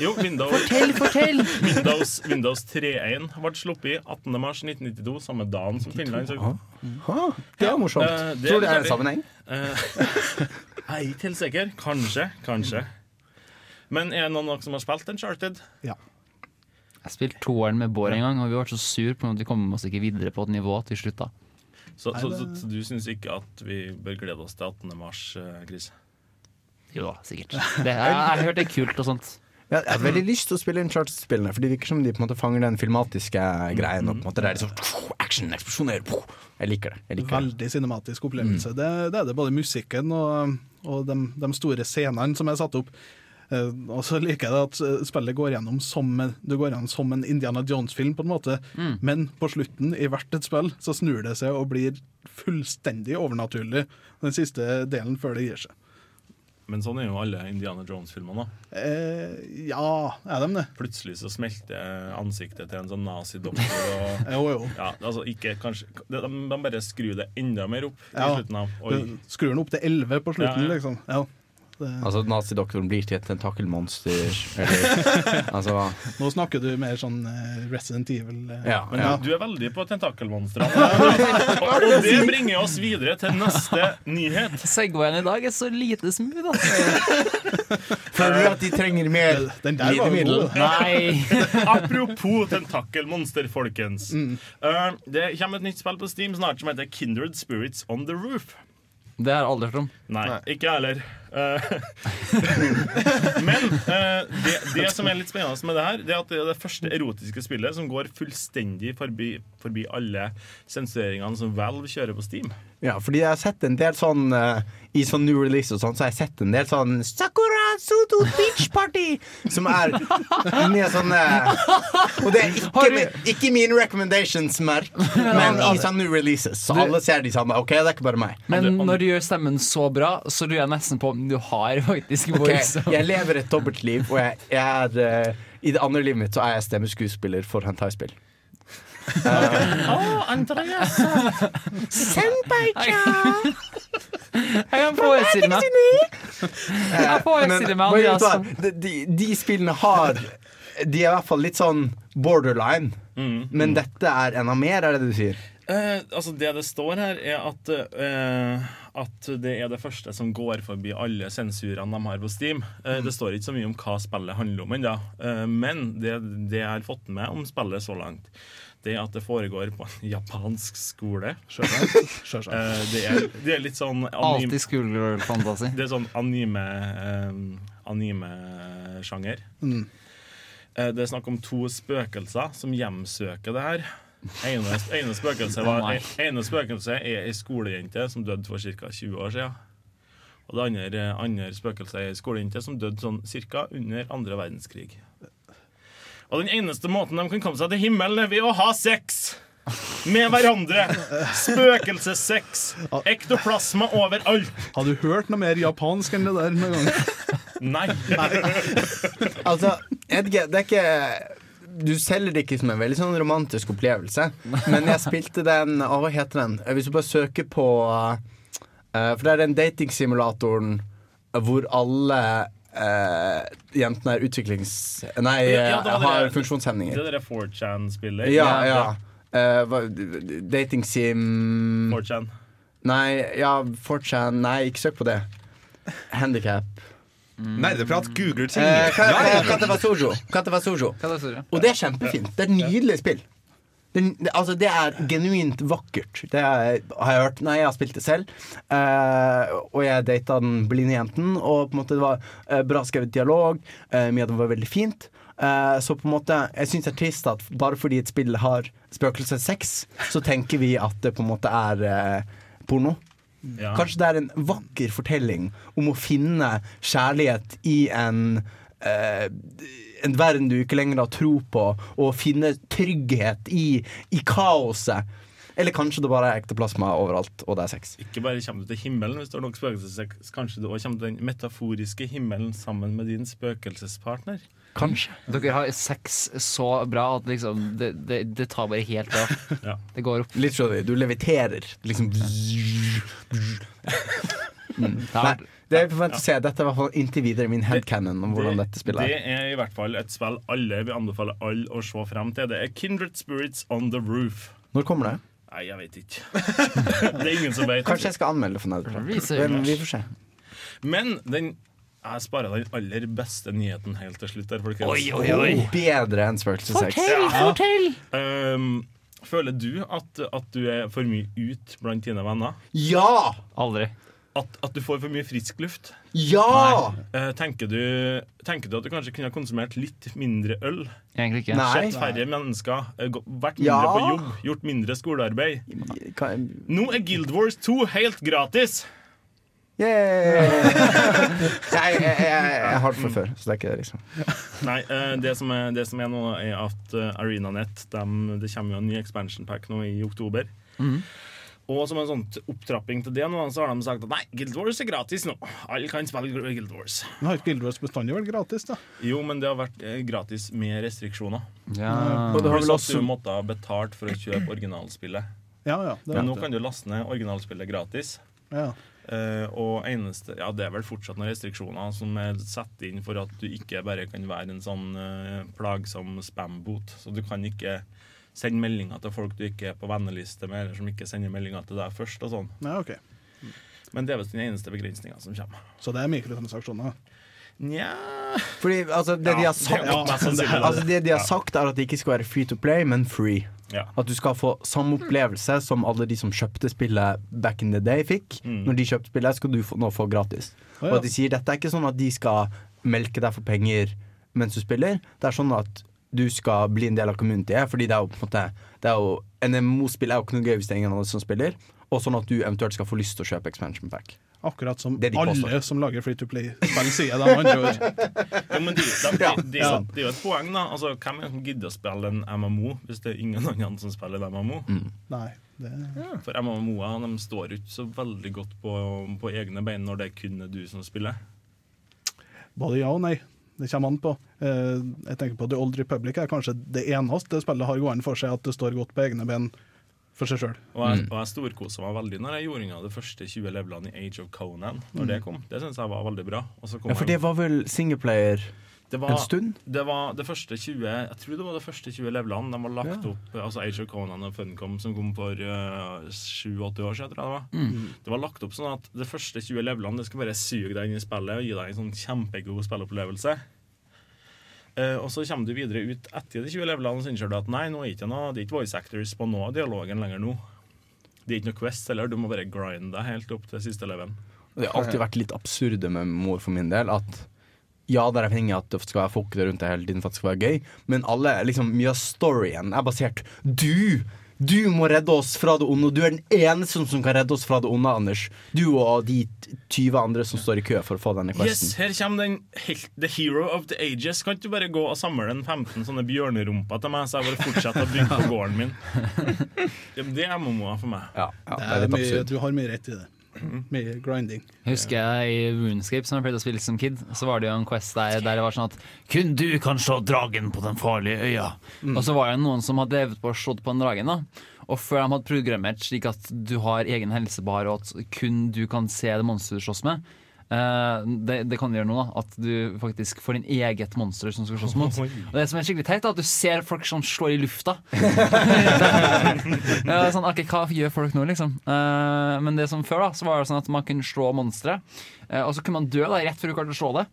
Jo, Windows, Fortell, fortell! [LAUGHS] Windows, Windows 3.1 ble sluppet 18. mars 1992, samme dagen som Finland. Så, Ha, det er morsomt. Ja, det Tror du det er en sammenheng? eh, [LAUGHS] jeg er ikke helt sikker. Kanskje. Kanskje. Men er det noen som har spilt Uncharted? Jeg spilte toeren med Bård en gang, og vi ble så sur på at vi kom oss ikke videre på et nivå til slutt. slutta. Så, så, så, så du syns ikke at vi bør glede oss til 18. mars, eh, Chris? Jo da, sikkert. Det, jeg, har hørt det er kult og sånt. Ja, jeg har veldig lyst til å spille Uncharted-spillene, for det virker som de på en måte fanger den filmatiske greien. Og på en måte det er liksom action, eksplosjoner Jeg liker det. Jeg liker det. Veldig cinematisk opplevelse. Det, det er det både musikken og, og de, de store scenene som er satt opp. Eh, og så liker jeg det at eh, spillet går gjennom som, en- det går gjennom som en Indiana Jones-film, på en måte. Men på slutten, i hvert et spill, så snur det seg og blir fullstendig overnaturlig den siste delen før det gir seg. Men sånn er jo alle Indiana Jones-filmene. Eh, ja, er de det? Plutselig så smelter ansiktet til en sånn nazidoktor. Og, [LAUGHS] Jo, jo. ja, altså ikke kanskje De, de bare skrur det enda mer opp i Ja. slutten av. Oi. Skrur den opp til 11 på slutten, ja. liksom. Ja. Det, Altså Nazidoktoren blir til et tentakelmonster. Eller, [LAUGHS] altså nå snakker du mer sånn eh, Resident Evil. eh. Ja, Men ja. du er veldig på tentakelmonstrene. [LAUGHS] og det bringer oss videre til neste nyhet. Segwayen i dag er så lite smooth, altså. [LAUGHS] Føler du at de trenger mer Den der var god. Nei. Apropos tentakelmonster, folkens. Eh, det kommer et nytt spill på Steam snart som heter Kindred Spirits On The Roof. Det har jeg aldri hørt om. Nei, ikke jeg heller. Eh, [LAUGHS] Men eh, det, det som er litt spennende med det her, Det er at det er det første erotiske spillet som går fullstendig forbi, forbi alle sensureringene som Valve kjører på Steam. Ja, fordi jeg har sett en del sånn uh, I sånn new release og sånn, så har jeg sett en del sånn Sakura Soto Beach Party! Som er mye sånne Og det er ikke, min, ikke mine recommendations-merk, men i sånn new releases. Så alle ser de samme. OK, det er ikke bare meg. Men når du gjør stemmen så bra, så lurer jeg nesten på om du har faktisk Ok, Okay, jeg lever et dobbeltliv, og jeg, jeg er uh, I det andre livet mitt så er jeg stemmeskuespiller for hentai-spill. Jeg kan forestille meg Jeg forestiller meg Men, med Andreas du hva? som de, de, de spillene har De er i hvert fall litt sånn borderline. Men dette er enda mer, er det du sier? Eh, altså Det det står her, er at, eh, at det er det første som går forbi alle sensurene de har på Steam. Eh, Det står ikke så mye om hva spillet handler om ennå, eh, men det, det jeg har fått med om spillet så langt, er at det foregår på en japansk skole. Sjølsagt. [LAUGHS] Eh, det, er, det er litt sånn Alltid schoolgirl-fantasi. Det er sånn anime eh, Anime-sjanger. Mm. Eh, det er snakk om to spøkelser som hjemsøker det her. Ene, ene, spøkelse var, ene spøkelse er ei skolejente som døde for ca. 20 år siden. Og det andre, andre spøkelset er ei skolejente som døde sånn ca. under andre verdenskrig. Og den eneste måten de kan komme seg til himmelen, er ved å ha sex! Med hverandre. Spøkelsessex. Ektoplasma overalt. Har du hørt noe mer japansk enn det der noen gang? Nei. Altså, ikke, det er ikke du selger det ikke som en veldig sånn romantisk opplevelse, men jeg spilte den Å, hva heter den? Hvis du bare søker på uh, For det er den datingsimulatoren hvor alle eh, jentene er utviklings... Nei, Ja, det det har funksjonshemninger. Det er det 4chan-spillet. Ja, ja. Uh, dating sim 4chan. Nei, ja, 4chan Nei, ikke søk på det. Handikap. Nerdeprat googler ting. Eh, det, Sture? Og det er kjempefint. Det er et nydelig spill. Det, altså, det er genuint vakkert. Det er, har jeg hørt. Nei, jeg har spilt det selv. Eh, og jeg data den blinde jenten, og på en måte det var eh, bra skrevet dialog. Uh, mye av det var veldig fint. Eh, så på en måte Jeg syns det er trist at bare fordi et spill har spøkelsessex, så tenker vi at det på en måte er eh, porno. Ja. Kanskje det er en vakker fortelling om å finne kjærlighet i en eh, en verden du ikke lenger har tro på, og finne trygghet i, i kaoset. Eller kanskje det bare er ekteplasma overalt, og det er sex. Ikke bare kommer du til himmelen hvis du har nok spøkelsessex, kanskje du også kommer til den metaforiske himmelen sammen med din spøkelsespartner. Kanskje. Dere har sex så bra at liksom det, det, det tar bare helt av. [LAUGHS] Ja. Det går opp. Litt sånn, du leviterer. Liksom. mm. Nei, det er forventet å se. Dette er i hvert fall inntil videre min headcanon om hvordan dette spillet det er. er i hvert fall et spill alle vil anbefale alle å se frem til. Det er Kindred Spirits On The Roof. Når kommer det? Nei, jeg vet ikke. [LAUGHS] det er ingen som vet. Kanskje jeg skal anmelde for Netherplan. Men vi får se. Men den jeg sparer den aller beste nyheten helt til slutt. Der, folkens. Bedre enn spøkelsessex. Um, føler du at, at du er for mye ut blant dine venner? Ja! Aldri. At, at du får for mye frisk luft? Ja! Eh, tenker, du, tenker du at du kanskje kunne ha konsumert litt mindre øl? Egentlig ikke. Nei. Sett færre mennesker, eh, vært mindre Ja. på jobb, gjort mindre skolearbeid? Nå er Guild Wars 2 helt gratis! Yeah. [LAUGHS] jeg, jeg, jeg, jeg har det fra før, så det er ikke det, liksom. Nei, eh, det som, er, det som er nå, er at eh, ArenaNet de, Det kommer jo en ny expansion pack nå i oktober. Og som en sånn opptrapping til det nå, så har de sagt at nei, Guild Wars er gratis nå. Alle kan spille Guild Wars. Men har ikke Guild Wars bestandig vært gratis, da? Jo, men det har vært eh, gratis med restriksjoner. Ja. Og det har vel også du måtte ha betalt for å kjøpe originalspillet. Ja, ja. Det Men nå kan du laste ned originalspillet gratis. ja. Uh, og eneste, ja, det er vel fortsatt noen restriksjoner som er satt inn for at du ikke bare kan være en sånn uh, plagsom spam-bot. Så du kan ikke sende meldinger til folk du ikke er på venneliste med, eller som ikke sender meldinger til deg først. og sånn. ja, ok. Men det er visst den eneste begrensninga som kommer. Så det er mikrotransaksjoner? Nja Fordi altså, det, de har Ja, sagt, det. altså, det de har sagt, er at det ikke skal være free to play, men free. Ja. At du skal få samme opplevelse som alle de som kjøpte spillet back in the day, fikk. Mm. Når de kjøpte spillet, skal du få, nå få gratis. Oh, ja. Og at de sier dette er ikke sånn at de skal melke deg for penger mens du spiller. Det er sånn at du skal bli en del av communityet, fordi det er jo på en måte det er jo, En MMO-spill er jo ikke noe gøy hvis det er ingen andre som spiller. Og sånn at du eventuelt skal få lyst til å kjøpe expansion pack. Akkurat som de alle som lager free to play-spill, sier de andre ord. [LAUGHS] Det de, de, de, Ja. det er jo et poeng, da. Altså, Hvem er det som gidder å spille en MMO hvis det er ingen andre som spiller en MMO? Nei, det For MMO-er de står ikke så veldig godt på, på egne bein når det er kun du som spiller. Både ja og nei. Det kommer an på. Eh, jeg tenker på The Old Republic er kanskje det eneste spillet har gående for seg at det står godt på egne ben for seg sjøl. Og jeg, og jeg storkosa meg veldig når jeg gjorde unna de første 20 levelene i Age of Conan. Når det kom. Det syns jeg var veldig bra. Og så kom Ja, for jeg- det var vel singleplayer det var, en stund? Det var det første 20 Jeg tror det var de første 20 levelene de var lagt Ja. opp Altså Age of Conan og Funcom som kom for 7-8 år siden, tror jeg det var. Mm. Det var lagt opp sånn at de første 20 levelene Det skal bare suge deg inn i spillet og gi deg en sånn kjempegod spillopplevelse. Uh, og så kommer du videre ut etter de 20 levelene og så innser du at nei, nå er ikke noe, det er ikke voice actors på noe av dialogen lenger nå. Det er ikke noe Quest heller, du må bare grinde deg helt opp til siste leven. Det har alltid vært litt absurde med mor for min del. At ja, det er avhengig av at det skal være folk der rundt deg hele tiden for at det skal være gøy, men alle, liksom, mye av storyen er basert Du! Du må redde oss fra det onde, og du er den eneste som kan redde oss fra det onde, Anders. Du og de 20 andre som står i kø for å få denne Yes, her kommer den helt, The Hero of the Ages. Kan ikke du bare gå og samle en 15 sånne bjørnerumper til meg, så jeg bare fortsetter å bygge på gården min? [LAUGHS] Det er MMO-er for meg. Ja, ja, Det er litt absurd. du har mye rett i det. [CLEARS THROAT] Mye grinding. Husker jeg i Runescape, som jeg pleide å spille som kid, så var det jo en quest der, der det var sånn at kun du kan slå dragen på den farlige øya. Og så var det noen som hadde drevet på og slått på den dragen. da Og før de hadde programmert slik at du har egen helsebar, og at kun du kan se det monsteret du slåss med. Eh, det, det kan du gjøre nå, da. At du faktisk får din eget monster som skal slåss mot. Og det som er skikkelig teit, er at du ser folk som slår i lufta. [LAUGHS] ja, sånn, okay, Hva gjør folk nå, liksom? Eh, men det som før, da, så var det sånn at man kunne slå monstre. eh, og så kunne man dø da, rett før du klarte å slå det.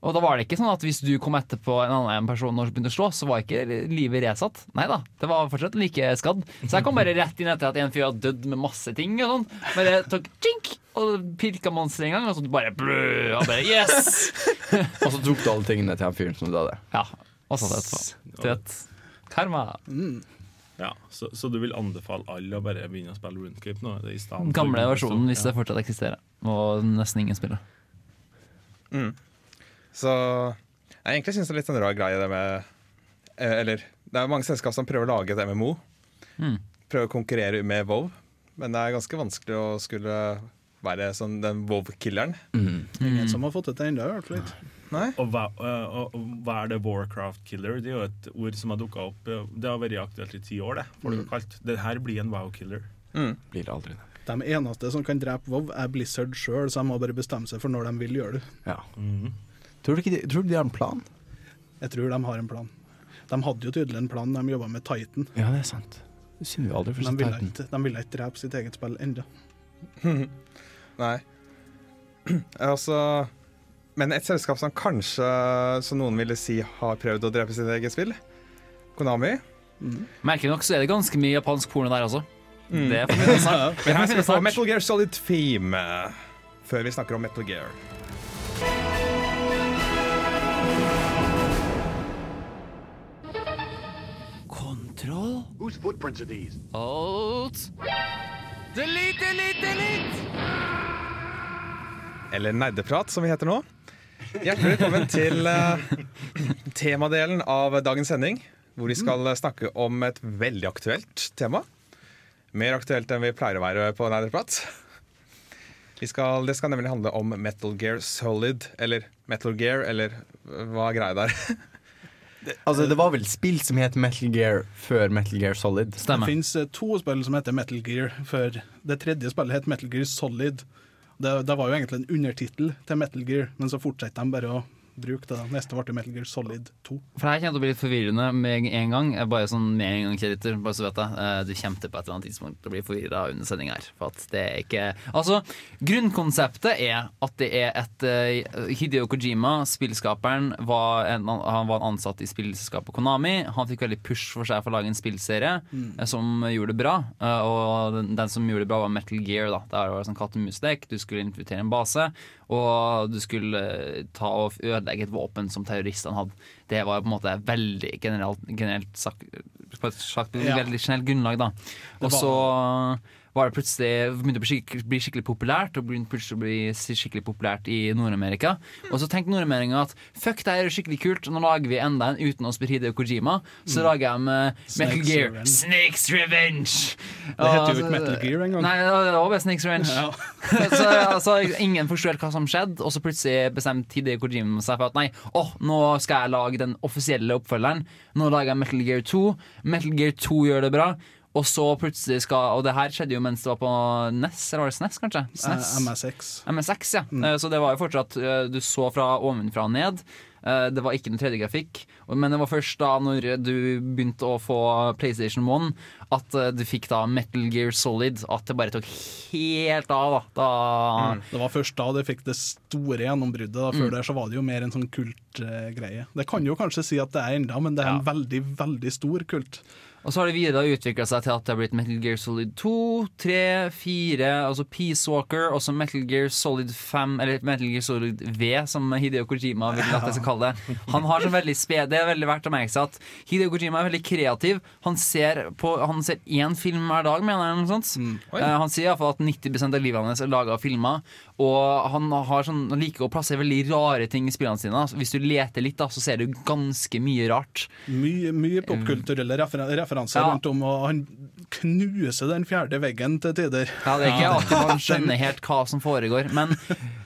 Og da var det ikke sånn at hvis du kom etterpå en annen person og begynte å slå, så var ikke livet resatt. Nei da, det var fortsatt like skadd. Så jeg kom bare rett inn etter at en fyr hadde dødd med masse ting. og sånn Bare tok tjink, og pirka monsteret en gang, og så bare blø, og bare yes! [LAUGHS] Og så tok du alle tingene til han fyren som døde. Ja, og så etterpå. Du Karma. karma. Ja, så, så du vil anbefale alle å bare begynne å spille RuneScape nå? Det i stedet for- Gamle versjonen, hvis det fortsatt eksisterer. Og nesten ingen spiller. Så Jeg egentlig syns det er litt en rar greie det med eh, Eller det er mange selskap som prøver å lage et MMO. Mm. Prøver å konkurrere med Vov, men det er ganske vanskelig å skulle være sånn den Vov-killeren. Ingen som har fått det til ennå, i hvert fall ikke. Og hva, eh, og og hva er det Warcraft killer? Det er jo et ord som har dukka opp. eh, Det har vært aktuelt i ti år, det. Folk har kalt. Det her blir en wow killer. Blir det aldri det. De eneste som kan drepe WoW, er Blizzard sjøl, så de må bare bestemme seg for når de vil gjøre det. Ja. Mhm. Tror, du ikke de, tror du de har en plan? Jeg tror de har en plan. De hadde jo tydelig en plan da de jobba med Titan. Ja, det er sant. Det synd vi aldri får se de ville Titan. ikke, de ville ikke drepe sitt eget spill ennå. [LAUGHS] Nei. [CLEARS THROAT] Altså Men et selskap som kanskje, som noen ville si, har prøvd å drepe sitt eget spill, Konami. Merkelig nok så er det ganske mye japansk porno der også. Det er. Men her skal vi få Metal Gear Solid Theme før vi snakker om Metal Gear. Kontroll. Alt. Delete, delete, delete! Eller Nerdeprat, som vi heter nå. Hjertelig velkommen til eh, temadelen av dagens sending, hvor vi skal snakke om et veldig aktuelt tema. Mer aktuelt enn vi pleier å være på Nerdeprat. Vi skal, det skal nemlig handle om Metal Gear Solid, eller Metal Gear, eller hva er greia der? Altså, det var vel spill som het Metal Gear før Metal Gear Solid? Det Stemmer. finnes fins to spill som heter Metal Gear, før det tredje spillet het Metal Gear Solid. Det, det var jo egentlig en undertittel til Metal Gear, men så fortsetter de bare å bruke det. da. Neste ble Metal Gear Solid 2. For Det her kommer til å bli litt forvirrende med en gang. Bare sånn med en gang, Kjell bare så vet jeg. Eh, Du kommer til på et eller annet tidspunkt å bli forvirra under sending her. For at det er ikke Altså, grunnkonseptet er at det er et eh, Hideo Kojima, spillskaperen, var en, han var en ansatt i spillselskapet Konami. Han fikk veldig push for seg for å lage en spillserie mm. som gjorde det bra. Eh, Og den, den som gjorde det bra, var Metal Gear. da Der var det sånn katt og mus-lek. Du skulle infiltrere en base, og du skulle eh, ta og ødelegge et våpen som terroristene hadde. Det var på en måte veldig generelt, generelt sagt, på et slags Ja. veldig generelt grunnlag, da. Og så var det plutselig begynte å bli skikkelig, bli skikkelig populært, og begynte plutselig å bli skikkelig populært i Nord-Amerika. Og så tenkte nordmenningene at fuck, det her er skikkelig kult, nå lager vi enda en uten spille Hideo Kojima. Så lager jeg med Metal Gear Revenge. Snakes Revenge! Det heter jo ikke Metal Gear engang. Nei, det var bare Snakes Revenge. Ja. [LAUGHS] så altså, ingen forsto helt hva som skjedde, og så plutselig bestemte Hideo Kojima seg for at nei, åh, nå skal jeg lage den offisielle oppfølgeren. Nå lager jeg Metal Gear 2. Metal Gear 2 gjør det bra. Og så plutselig skal Og det her skjedde jo mens det var på NES, eller var det SNES, kanskje? Eh, SNES. MSX. MSX, ja. Mm. Så det var jo fortsatt eh, Du så fra ovenfra og ned. Eh, Det var ikke noe 3D-grafikk. Men det var først da når du begynte å få PlayStation 1 at eh, du fikk da Metal Gear Solid, at det bare tok helt av. Da, da Det var først da det fikk det store gjennombruddet. Da. Før der så var det jo mer en sånn kultgreie. det kan jo kanskje si at det er enda, men det er en veldig, veldig stor kult. Og så har det videre utvikla seg til at det har blitt Metal Gear Solid 2, 3, 4, altså Peace Walker, og så Metal Gear Solid 5, eller Metal Gear Solid V, som Hideo Kojima vil at jeg skal kalle det. Han har sånn veldig sped, Det er veldig verdt å merke seg at Hideo Kojima er veldig kreativ. Han ser, på, han ser én film hver dag, mener jeg. noe sånt. Mm. han sier iallfall at 90% av livet hans er laga av filmer. Og han, har sånn, han liker å plassere veldig rare ting i spillene sine. Hvis du leter litt, da, så ser du ganske mye rart. Mye, mye popkulturelle refer referanser Ja. rundt om, og han knuser den fjerde veggen til tider. Ja, Det er ikke alltid man [LAUGHS] skjønner helt hva som foregår. Men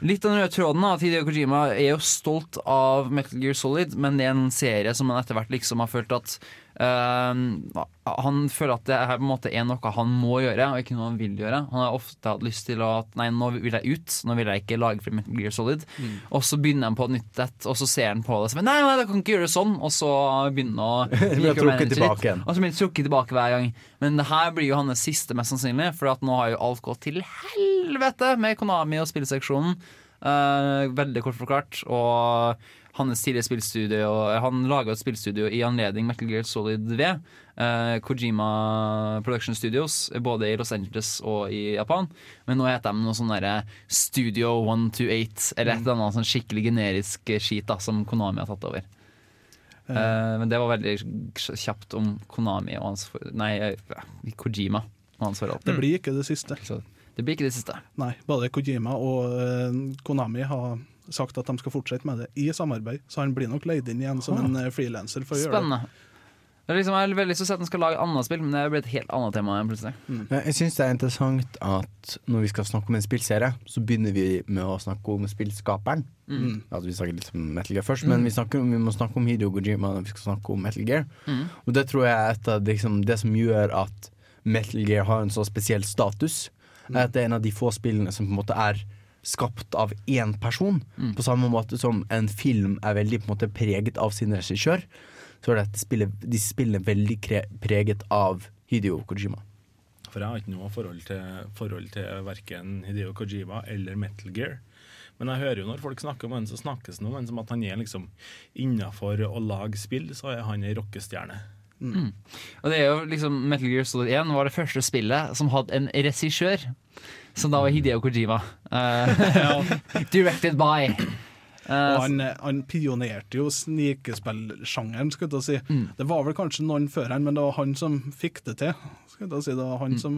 litt av den røde tråden da, at Hideo Kojima er jo stolt av Metal Gear Solid, men det er en serie som man etter hvert liksom har følt at eh, Han føler at det her på en måte er noe han må gjøre, og ikke noe han vil gjøre. Han har ofte hatt lyst til å at Nei, nå vil jeg ut. Nå vil jeg ikke lage Metal Gear Solid. Og så begynner han på et nytt et, og så ser han på det og nei, nei, jeg kan ikke gjøre det sånn. Og så begynner han å [LAUGHS] blir trukket tilbake igjen. Og så blir han trukket tilbake hver gang. Men det her blir jo hans siste, mest sannsynlig, for at nå har jo alt gått til helvete med Konami og spillseksjonen. Uh, veldig kort forklart. Og hans tidligere spillstudio Han laga et spillstudio i anledning Metal Gear Solid V. eh, Kojima Production Studios, både i Los Angeles og i Japan. Men nå heter de noe sånn derre Studio 128, eller et eller annet sånn skikkelig generisk skit da, som Konami har tatt over. Eh, men det var veldig kjapt om Konami og hans for Nei, eh, Kojima og hans forhold. Det blir ikke det siste. Så det blir ikke det siste. Nei, både Kojima og eh, Konami har sagt at de skal fortsette med det i samarbeid, så han blir nok leid inn igjen som en eh, frilanser for å gjøre det. Er liksom, jeg har veldig lyst til å at han skal lage annet spill, men det blir et helt annet tema igjen plutselig. mm. Jeg syns det er interessant at når vi skal snakke om en spillserie, så begynner vi med å snakke om spillskaperen. Mm. Altså, vi snakker litt om Metal Gear først, men vi, snakker, vi må snakke om Hideo Kojima når vi skal snakke om Metal Gear. Mm. Og det tror jeg er et av liksom, det som gjør at Metal Gear har en så spesiell status. Er at det er en av de få spillene som på en måte er skapt av én person. På samme måte som en film er veldig på en måte preget av sin regissør, så er dette spillet, de spillene veldig preget av Hideo Kojima. For jeg har ikke noe forhold til, forhold til verken Hideo Kojima eller Metal Gear. Men jeg hører jo når folk snakker om han, så snakkes det om han som at han er liksom innafor å lage spill, så er han ei rockestjerne. Og det er jo liksom Metal Gear Solid 1 var det første spillet som hadde en regissør, som da var Hideo Kojima. [LAUGHS] Uh, [LAUGHS] directed by. Uh, han, han pionerte jo snikespillsjangeren, skulle jeg si. Mm. Det var vel kanskje noen før han, men det var han som fikk det til. Si. Det var Mm. han som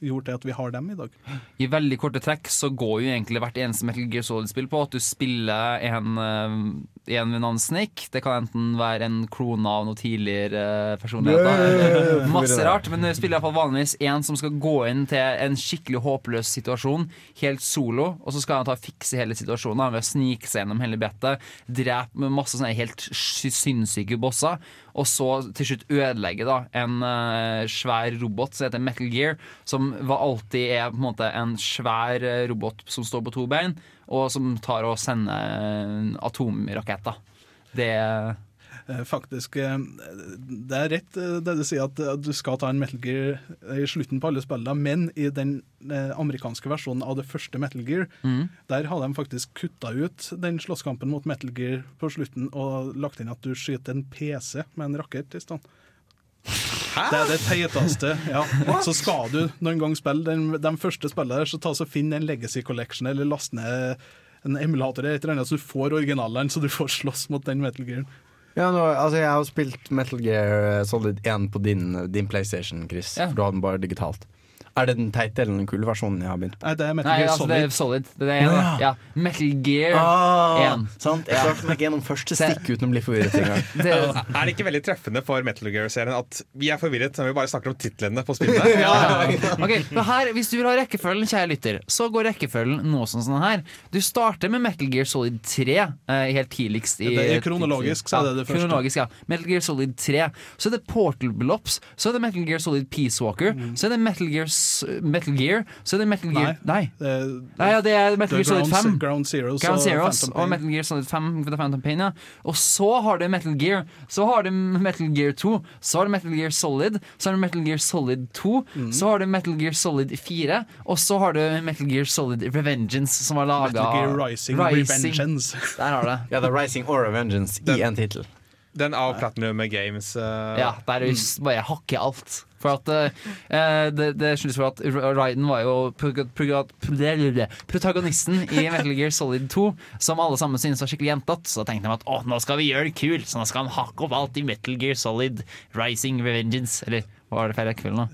gjorde til at vi har dem i dag. I veldig korte trekk så går jo egentlig hvert eneste Metal Gear Solid-spill på at du spiller en, eh, en ved navn Snake. Det kan enten være en krone av noen tidligere eh, personligheter. Masse rart, men du spiller iallfall vanligvis en som skal gå inn til en skikkelig håpløs situasjon, helt solo, og så skal han ta fikse hele situasjonen ved å snike seg gjennom hele brettet, drepe med masse sånne helt sy- sinnssyke bosser, og så til slutt ødelegge da en uh, svær robot som heter Metal Gear, som alltid er på en måte en svær eh, robot som står på to bein, og som tar og sender eh, atomraketter. Det Eh, Faktisk, eh, Det er rett eh, det du sier, at eh, du skal ta en Metal Gear i slutten på alle spillene, men i den eh, amerikanske versjonen av det første Metal Gear, der har de faktisk kutta ut den slåsskampen mot Metal Gear på slutten og lagt inn at du skyter en PC med en rakett i stedet. Det er det teiteste. Ja. Så skal du noen gang spille den, de første spillene, så ta så finn en Legacy Collection eller last ned en emulator eller et eller annet, så du får originalen, så du får slåss mot den Metal Gearen. Ja, nå, altså Jeg har spilt Metal Gear Solid 1 på din, din PlayStation, Chris. Ja. For du har den bare digitalt. Er det den teite eller den kule versjonen jeg har begynt på? Nei, det er Metal Nei, Gear altså det er Solid. solid. Det er en, Ja. ja. Metal Gear Ah, 1. sant? Jeg klarte meg ikke gjennom første stikk uten å bli forvirret engang. Det, [LAUGHS] Er det ikke veldig treffende for Metal Gear-serien at vi er forvirret når vi bare snakker om titlene på spillene? [LAUGHS] Ok, Okay, her, Hvis du vil ha rekkefølgen, kjære lytter, så går rekkefølgen noe sånn sånn her. Du starter med Metal Gear Solid 3, eh, helt tidligst. I, Det er kronologisk, så er det det første. Kronologisk, ja. Metal Gear Solid 3. Så er det Portal Blops. Så er det Metal Gear Solid Peace Walker. Så er det Metal Gear, S- Metal Gear Så er det Metal Gear Nei. Det er, Nei, ja, det er Metal Gear Solid 5. Ground Zeroes Ground Zeroes og, og Metal Gear Solid 5 The Phantom Pain, ja. Og så har du Metal Gear. Så har du Metal Gear 2. Så har du Metal Gear Solid. Så har du Metal Gear Solid 2. Mm. Så har du Metal Gear Solid 4. Og så har du Metal Gear Solid Revengeance, som var laga Metal Gear Rising, Revengeance. [LAUGHS] Der har du det. Ja, det er Rising or Revengeance i en tittel. Den av Platinum Games. Uh, Ja, der er bare hakker alt. For at eh, det, det skyldes for at Ryden var jo protagonisten i [LAUGHS] Metal Gear Solid 2, som alle sammen syntes var skikkelig jentete. Så tenkte de at å, nå skal vi gjøre det kult, så nå skal han hakke opp alt i Metal Gear Solid Rising Revengeance. Eller hva var det feil rekkefølge nå?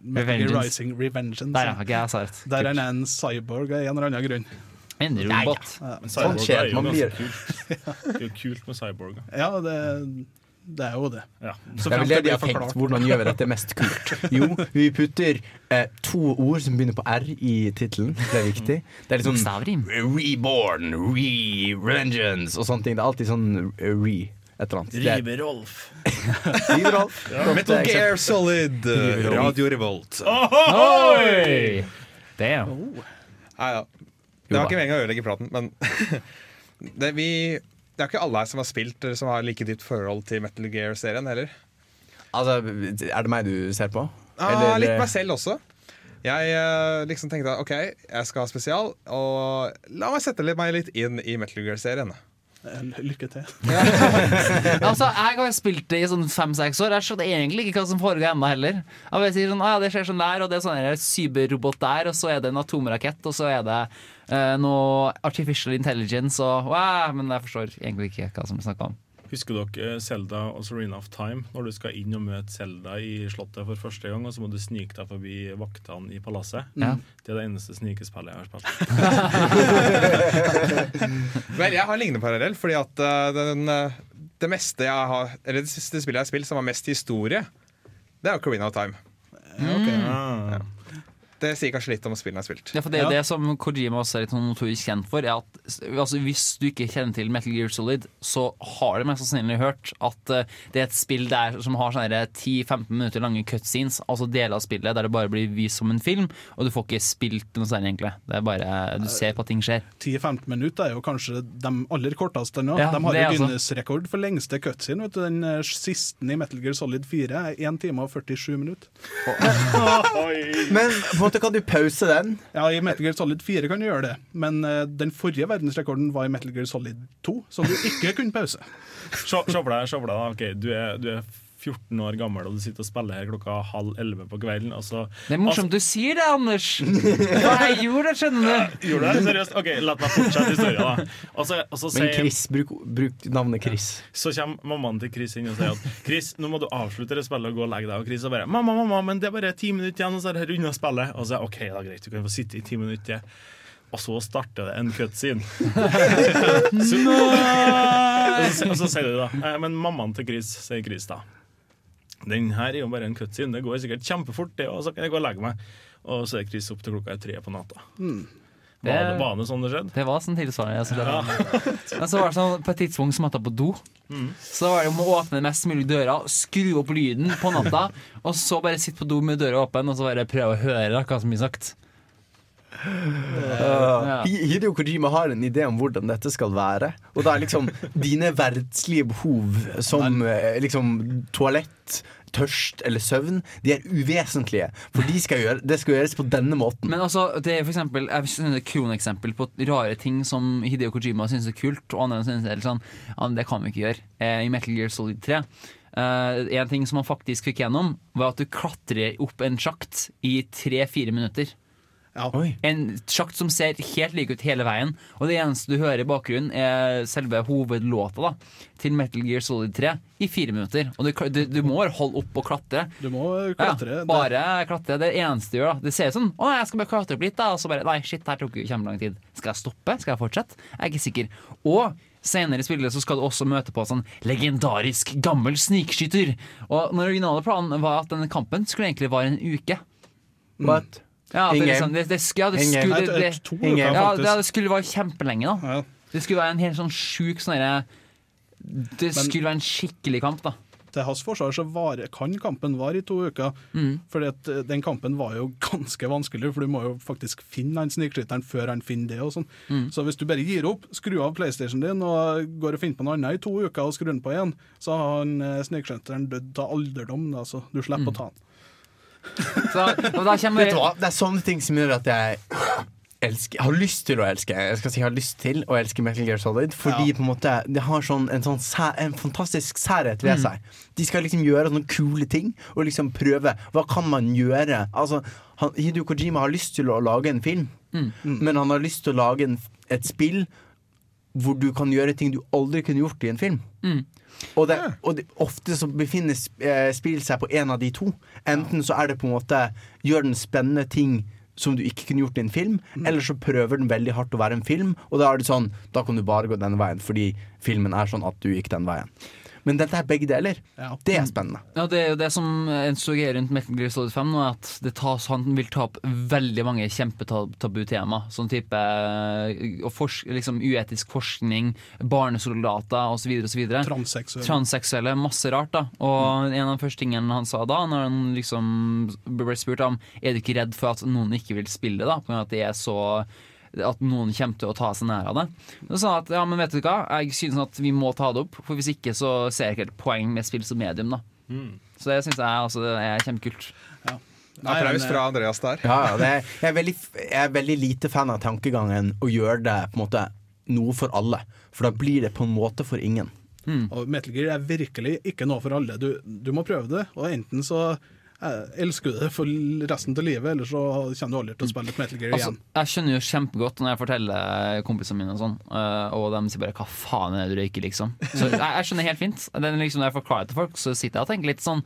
Metal Gear Rising Revengeance. Der, ja. okay, jeg sa rett. Der er han en cyborg av en eller annen grunn. En robot. Men Sånn skjer, er jo man ganske blir- [LAUGHS] kult. Det er jo kult med cyborger. Ja, det, det er jo det. Ja. Så Det er vel det de har tenkt. Hvordan gjør vi dette mest kult? Jo, vi putter eh, to ord som begynner på R i tittelen. Det er viktig. Det er litt sånn Stavrim. Reborn, re-revengeance og sånne ting. Det er alltid sånn eh, re. Et eller annet. Det er- Ribe-Rolf. River Rolf. [LAUGHS] [LAUGHS] Metal Gear Solid, eh, Radio Revolt. Oi! Damn. Nei, ja. Det var ikke meningen å ødelegge praten, men [LAUGHS] det, vi, det er ikke alle her som har spilt eller som har like dypt forhold til Metal Gear-serien heller. Altså, er det meg du ser på? Ah, Eller- litt meg selv også. Jeg eh, liksom tenkte OK, jeg skal ha spesial, og la meg sette litt- meg litt inn i Metal Gear-serien. Eh, Lykke til. [LAUGHS] Altså, Jeg har spilt det i sånn fem-seks år. Jeg skjønner egentlig ikke hva som foregår ennå heller. Jeg bare sier sånn, ah, ja, Det skjer sånn der, og det er sånn en cyberrobot der, og så er det en atomrakett, og så er det eh, noe artificial intelligence, og wow, Men jeg forstår egentlig ikke hva som er snakka om. Husker dere Selda og Serena of Time? Når du skal inn og møte Selda i Slottet for første gang, og så må du snike deg forbi vaktene i palasset. Ja. Det er det eneste snikespillet jeg har spilt. [LAUGHS] Vel, jeg har en lignende parallell, fordi at eh, den, eh, det meste jeg har Eller det siste spillet jeg har spilt som har mest historie, det er Carina of Time. Ah. Det sier kanskje litt om spillene jeg har spilt. Ja, for det er Ja. det som Kojima også er litt sånn notorisk kjent for. Er at altså, Hvis du ikke kjenner til Metal Gear Solid, så har du mest sannsynlig hørt at uh, det er et spill der som har 10-15 minutter lange cutscenes, altså deler av spillet der det bare blir vist som en film, og du får ikke spilt noe særlig, egentlig. Det er bare Du ser på at ting skjer. 10-15 minutter er jo kanskje de aller korteste nå. Ja, de har jo altså- Guinness-rekord for lengste cutscene. Vet du, den eh, siste i Metal Gear Solid 4 er 1 time og 47 minutter. [LAUGHS] Men på måte kan du pause den. Ja, I Metal Gear Solid 4 kan du gjøre det, men uh, den forrige verdensrekorden var i Metal Gear Solid 2, som du ikke kunne pause. [LAUGHS] Se se for deg, se for deg da. Ok, du, er, du er 14 år gammel og du sitter og spiller her klokka halv elleve på kvelden. Og så Det er morsomt du sier det, Anders! [LAUGHS] Hva jeg gjorde skjønner du. Gjorde det? Seriøst? Ok, La meg fortsette historien. da Og så, og så Men Chris, bruk, bruk navnet Chris. Så kommer mammaen til Chris inn og sier at Chris, nå må du avslutte det spillet og gå og legge deg. Og Chris og bare mamma, mamma, men det er bare ti minutter igjen, og så er det unna spillet. Og så er OK, da greit, du kan få sitte i ti minutter til. Og så starter det en cutscene. så, og, så, og så sier du da eh, Men mammaen til Chris, sier Chris da. Den her er jo bare en cutscene. Det går sikkert kjempefort, det, òg, så kan jeg gå og legge meg. Og så er Chris opp til klokka er tre på natta. Var det, var det sånn det skjedde? Det var sånn tilsvarende. synes det. [LAUGHS] Men så var det sånn på et tidspunkt som måtte jeg på do. Så var det om å åpne mest mulig døra, skru opp lyden på natta, og så bare sitte på do med døra åpen og så bare prøve å høre da, hva som blir sagt. Hi- Hideo Kojima har en idé om hvordan dette skal være. Og det er liksom dine verdslige behov som eh, liksom toalett, tørst eller søvn, de er uvesentlige. For de skal gjøre, det skal gjøres på denne måten. Men altså, det er for eksempel Jeg synes det er kroneksempel på rare ting som Hideo Kojima syns er kult, og andre syns er sånn Ja, det kan vi ikke gjøre. Eh, I Metal Gear Solid 3 Uh, En ting som han faktisk fikk gjennom, var at du klatrer opp en sjakt i tre-fire minutter. Ja. En sjakt som ser helt lik ut hele veien, og det eneste du hører i bakgrunnen, er selve hovedlåta da til Metal Gear Solid 3 i fire minutter. Og du, du, du må holde opp og klatre. Du må Ja, klatre. bare klatre. Det eneste du gjør, da. Det ser ut som Å, jeg skal bare klatre opp litt, da. Og så bare Nei, shit, det her tok jo kjempelang tid. Skal jeg stoppe? Skal jeg fortsette? Jeg er ikke sikker. Og Senere i spillet så skal du også møte på en sånn legendarisk gammel snikskytter. Og den originale planen var at denne kampen skulle egentlig vare en uke. What? Ja, det, liksom, det, det, ja, det skulle, Et, det, ja, det, skulle være kjempelenge, da. Det skulle være en helt sånn sjuk sånn Det skulle være en skikkelig kamp, da. Til hans forsvar så var, kan kampen vare i to uker. Mm. Fordi at eh, den kampen var jo [LAUGHS] ganske vanskelig, for du må jo faktisk finne han snikskytteren før han finner det. og sånn. Mm. Så hvis du bare gir opp, skrur av PlayStation din og går og finner på noe annet i to uker og skrur den på igjen, så har han eh, snikskytteren dødd av alderdom, da, så du slipper Mm. å ta han. [LAUGHS] Så, og da kommer Vet du hva? Det er sånne ting som gjør at jeg elsker, har lyst til å elske Jeg skal si jeg har lyst til å elske Metal Gear Solid. Fordi Ja. på en måte det har sånn, en, sånn sær, en fantastisk særhet ved seg. De skal liksom gjøre sånne kule ting og liksom prøve. Hva kan man gjøre? Altså, han, Hidu Kojima har lyst til å lage en film, men han har lyst til å lage en, et spill hvor du kan gjøre ting du aldri kunne gjort i en film. Og, det, og det, ofte så befinner eh, spill seg på en av de to. Enten så er det på en måte gjør den spennende ting som du ikke kunne gjort i en film, eller så prøver den veldig hardt å være en film, og da er det sånn Da kan du bare gå den veien, fordi filmen er sånn at du gikk den veien. Men dette er begge deler. Ja. Det er spennende. Ja, det er jo det som instruerer rundt Metal Gear Solid 5 nå, at det tas, han vil ta opp veldig mange kjempetabu-tema. Sånn type eh, og fors liksom uetisk forskning, barnesoldater osv. osv. Transseksuell. Transseksuelle, masse rart. da Og en av de første tingene han sa da, når han liksom ble spurt om Er du ikke redd for at noen ikke vil spille, da på grunn av at det er så at noen kommer til å ta seg nær av det. Så sa at ja, men vet du hva, jeg synes at vi må ta det opp, for hvis ikke så ser jeg ikke helt poeng med spill som medium. da Så det syns jeg altså, det er kjempekult. Ja. Applaus fra Andreas der. Ja, ja, det er, jeg, er veldig, jeg er veldig lite fan av tankegangen å gjøre det på en måte noe for alle. For da blir det på en måte for ingen. Og Metal Gear er virkelig ikke noe for alle. Du, du må prøve det, og enten så Elsker det for resten av livet, ellers så kommer du aldri til å spille et Metal Gear Altså, igjen. jeg skjønner jo kjempegodt når jeg forteller kompisene mine, og sånn eh, Og de sier bare 'hva faen er det du røyker', liksom. Så jeg, jeg skjønner helt fint. Liksom Når jeg forklarer det til folk, så sitter jeg og tenker litt sånn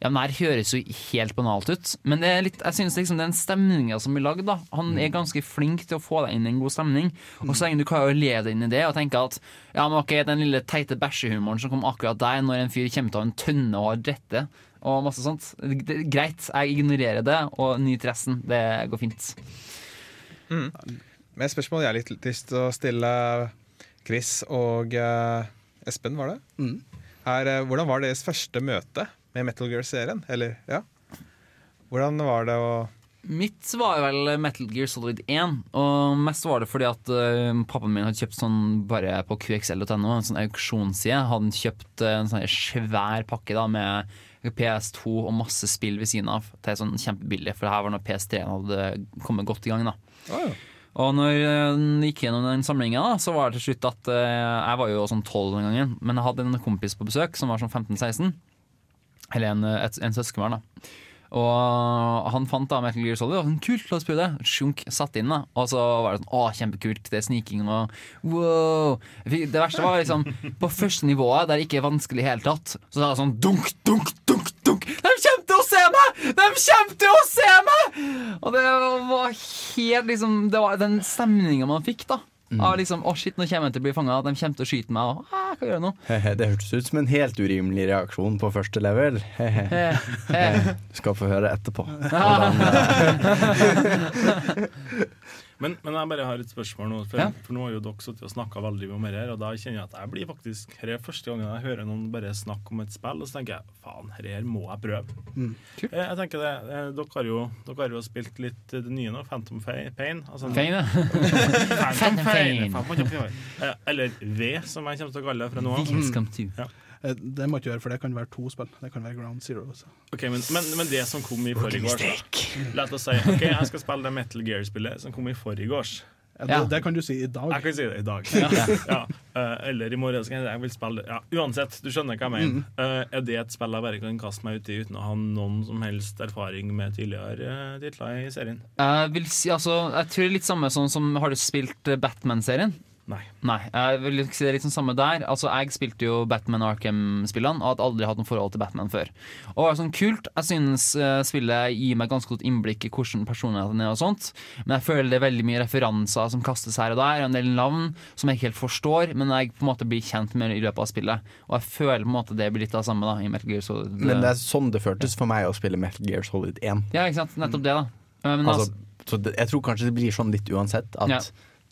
ja, men her høres jo helt banalt ut, men det er litt, jeg synes liksom den stemninga som blir lagd, da Han er ganske flink til å få deg inn i en god stemning. Og så lenge du klarer å leve deg inn i det og tenke at ja, men ok, den lille teite bæsjehumoren som kom akkurat der, når en fyr kommer til å ha en tønne og har drette og masse sånt det, det, Greit, jeg ignorerer det og nyter resten. Det går fint. Men et spørsmål jeg har litt lyst til å stille Chris og uh, Espen, var det? Mm. Er, uh, hvordan var deres første møte med Metal Gear-serien? Eller, ja? Hvordan var det å Mitt var jo vel Metal Gear Solid 1. Og mest var det fordi at uh, pappaen min hadde kjøpt sånn bare på qxl.no, en sånn auksjonsside. Hadde kjøpt en sånn svær pakke da med PS2 og masse spill ved siden av til sånn kjempebillig, for det her var når PS3 hadde kommet godt i gang. da Og når jeg gikk gjennom den samlinga, så var det til slutt at eh, jeg var jo sånn 12 den gangen, men jeg hadde en kompis på besøk som var sånn 15-16. Eller en, et, en søskenbarn, da. Og han fant da Metal Gear Solid og sånn, kult, la oss prøve det. Sjunk, satt inn da Og så var det sånn, å kjempekult, det er sniking og wow. Det verste var liksom på første nivået, der det ikke er vanskelig i hele tatt, så sa det sånn dunk, dunk, dunk, dunk. De kommer til å se meg! De kommer til å se meg! Og det var helt liksom Det var den stemninga man fikk, da. Av liksom, å shit, nå kommer jeg til å bli fanga, de kommer til å skyte meg. Og, ah, hva gjør jeg nå? Det hørtes ut som en helt urimelig reaksjon på første level. Eh. Skal få høre etterpå. [LAUGHS] [LAUGHS] Men, men jeg bare har et spørsmål nå, for, Ja. for nå har jo dere sittet og snakka veldig mye om det her, og da kjenner jeg at jeg blir faktisk Her er første gangen jeg hører noen bare snakke om et spill, og så tenker jeg faen, her må jeg prøve. Mm. Jeg, Jeg tenker det, eh, Dere har jo, dere har jo spilt litt eh, det nye nå, Phantom Pain. Altså, Pain, ja. [LAUGHS] Phantom Pain. Phantom Pain. Eh, Eller V, som jeg kommer til å kalle det fra nå av. Eh, Det må ikke gjøre, for det kan være to spill. Det kan være Ground Zero. Også. Okay, men, men, men det som kom i forgårs La oss si ok, jeg skal spille det Metal Gear-spillet som kom i forgårs. Ja, det, Ja. det kan du si i dag. Jeg kan si det i dag. Ja. eh, eller i morgen. Så kan jeg, jeg vil spille det. Ja, uansett, du skjønner hva jeg mener. Uh, er det et spill jeg bare kan kaste meg ut i uten å ha noen som helst erfaring med tidligere uh, titler i serien? Jeg vil si, altså, jeg tror det er litt samme sånn som Har du spilt eh, Batman-serien? Nei. Nei, jeg vil si det er litt sånn samme der. Altså, Jeg spilte jo Batman Arkham-spillene og hadde aldri hatt noe forhold til Batman før. Og det var sånn kult Jeg synes eh, spillet gir meg ganske godt innblikk i hvordan personligheten er og sånt. Men jeg føler det er veldig mye referanser som kastes her og der, og en del navn som jeg ikke helt forstår, men jeg på en måte blir kjent med i løpet av spillet. Og jeg føler på en måte det blir litt av det samme da i Metal Gear Solid. Men det er sånn det føltes for meg å spille Metal Gear Solid 1. Ja, ikke sant. Nettopp det, da. Eh, Men Altså, altså, så det, jeg tror kanskje det blir sånn litt uansett. At Ja.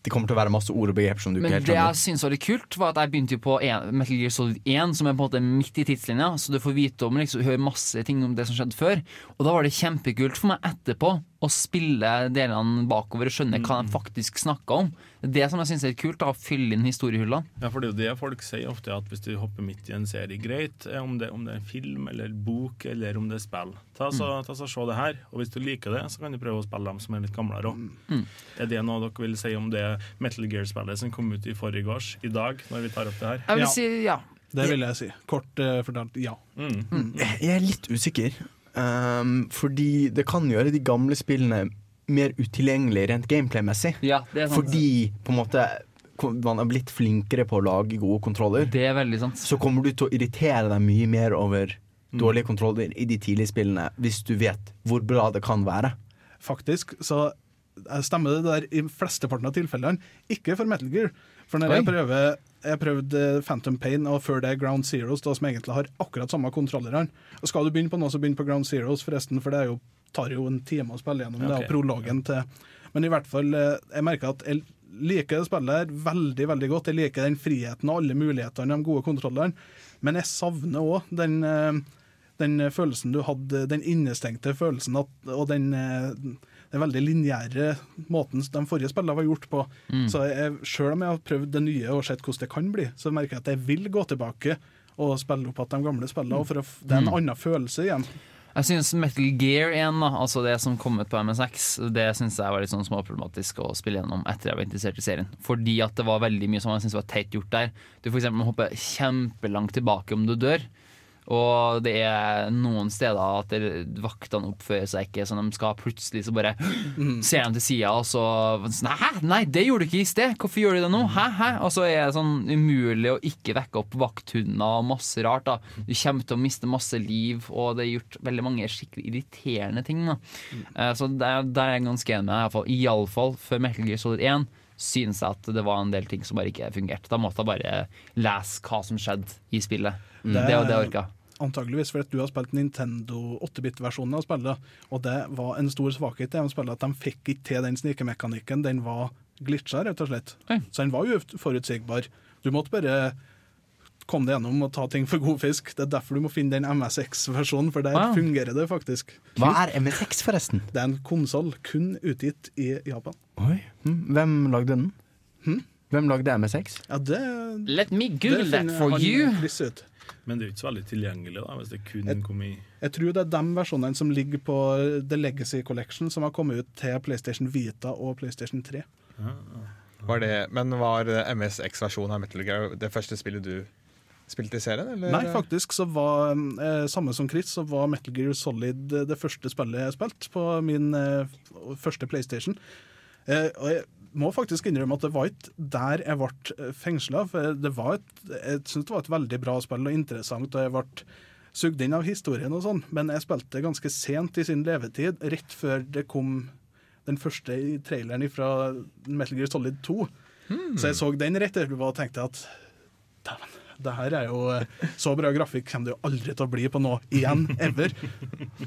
Det kommer til å være masse ord og begreper som du Men ikke helt skjønner. Men det jeg syns var litt kult, var at jeg begynte jo på en, Metal Gear Solid 1, som er på en måte midt i tidslinja, så du får vite om liksom, hører masse ting om det som skjedde før. Og da var det kjempekult for meg etterpå å spille delene bakover og skjønne hva de faktisk snakker om. Det som jeg syns er kult, da, å fylle inn historiehullene. Ja, for det er jo det folk sier ofte, at hvis du hopper midt i en serie, greit, eh, om det, om det er en film eller bok eller om det er spill. Ta så, ta så Se det her, og hvis du liker det, så kan du prøve å spille dem som er litt gamlere òg. Mm. Er det noe dere vil si om det Metal Gear-spillet som kom ut i forrige års, i dag, når vi tar opp det her? Jeg vil Ja. si ja. Det vil jeg si. Kort uh, fortalt ja. Mm. Jeg er litt usikker. Um, fordi det kan gjøre de gamle spillene mer utilgjengelige rent gameplay-messig. ja. Det er sant. Fordi på en måte man har blitt flinkere på å lage gode kontroller. Det er veldig sant. Så kommer du til å irritere deg mye mer over dårlige kontroller i de tidlige spillene, hvis du vet hvor bra det kan være. Faktisk så eh, stemmer det der i flesteparten av tilfellene. Ikke for Metal Gear. For når Oi. jeg prøver jeg prøvde Phantom Pain og før det Ground Zeroes, da, som egentlig har akkurat samme kontrollerne. Og Skal du begynne på noe, så begynn på Ground Zeroes, forresten, for det er jo, tar jo en time å spille gjennom. Det Ok. er prologen til Men i hvert fall, eh, jeg merker at jeg liker det spillet her veldig veldig godt. Jeg liker den friheten og alle mulighetene, de gode kontrollene. Men jeg savner òg den, eh, den følelsen du hadde, den innestengte følelsen at, og den, eh, den veldig lineære måten de forrige spillene var gjort på. Så jeg, selv om jeg har prøvd det nye og sett hvordan det kan bli, så merker jeg at jeg vil gå tilbake og spille opp igjen de gamle spillene. og For det er en annen følelse igjen. Jeg synes Metal Gear 1, da, altså det som kom ut på MSX, det synes jeg var litt sånn småproblematisk å spille gjennom etter jeg var interessert i serien. Fordi at det var veldig mye som jeg synes var teit gjort der. Du for eksempel må hoppe kjempelangt tilbake om du dør. Og det er noen steder at vaktene oppfører seg ikke som de skal. Plutselig så bare ser de til sida, og så sånn, Hæ? Nei, det gjorde du ikke i sted! Hvorfor gjør du det nå? Hæ? Hæ? Og så er det sånn umulig å ikke vekke opp vakthunder og masse rart. da Du kommer til å miste masse liv, og det er gjort veldig mange skikkelig irriterende ting. da mm. Så der, der er jeg ganske enig med deg. iallfall. før Metal Gear Solid 1 synes jeg at det var en del ting som bare ikke fungerte. Da måtte jeg bare lese hva som skjedde i spillet. Det- Det det jeg orka. Antageligvis fordi du har spilt Nintendo 8-bit-versjonen av spillet, og det var en stor svakhet i spillet at de fikk ikke til den snikemekanikken. Den var glitcha, rett og slett. Oi. Så den var uforutsigbar. Du måtte bare komme deg gjennom og ta ting for god fisk. Det er derfor du må finne den MSX-versjonen, for der Wow. fungerer det faktisk. Hva er MSX, forresten? Det er en konsoll kun utgitt i Japan. Oi. Hm, Hvem lagde den? Hm? Hvem lagde MSX? Ja, det, Let me det google that for you. Ut. Men det er jo ikke så veldig tilgjengelig da, hvis det kun jeg, kom i Jeg tror det er de versjonene som ligger på The Legacy Collection, som har kommet ut til PlayStation Vita og PlayStation 3. Var det, men var MSX-versjonen av Metal Gear det første spillet du spilte i serien? Eller? Nei, faktisk så var eh, samme som Chris, så var Metal Gear Solid eh, det første spillet jeg spilte på min eh, første PlayStation. Eh, og jeg må faktisk innrømme at det var ikke der jeg ble fengsla. For det var et, jeg syns det var et veldig bra spill og interessant, og jeg ble sugd inn av historien og sånn, men jeg spilte ganske sent i sin levetid, rett før det kom den første traileren fra Metal Gear Solid 2. Så jeg så den rett etterpå og tenkte at dæven, det her er jo eh, så bra grafikk kommer det jo aldri til å bli på noe igjen, ever.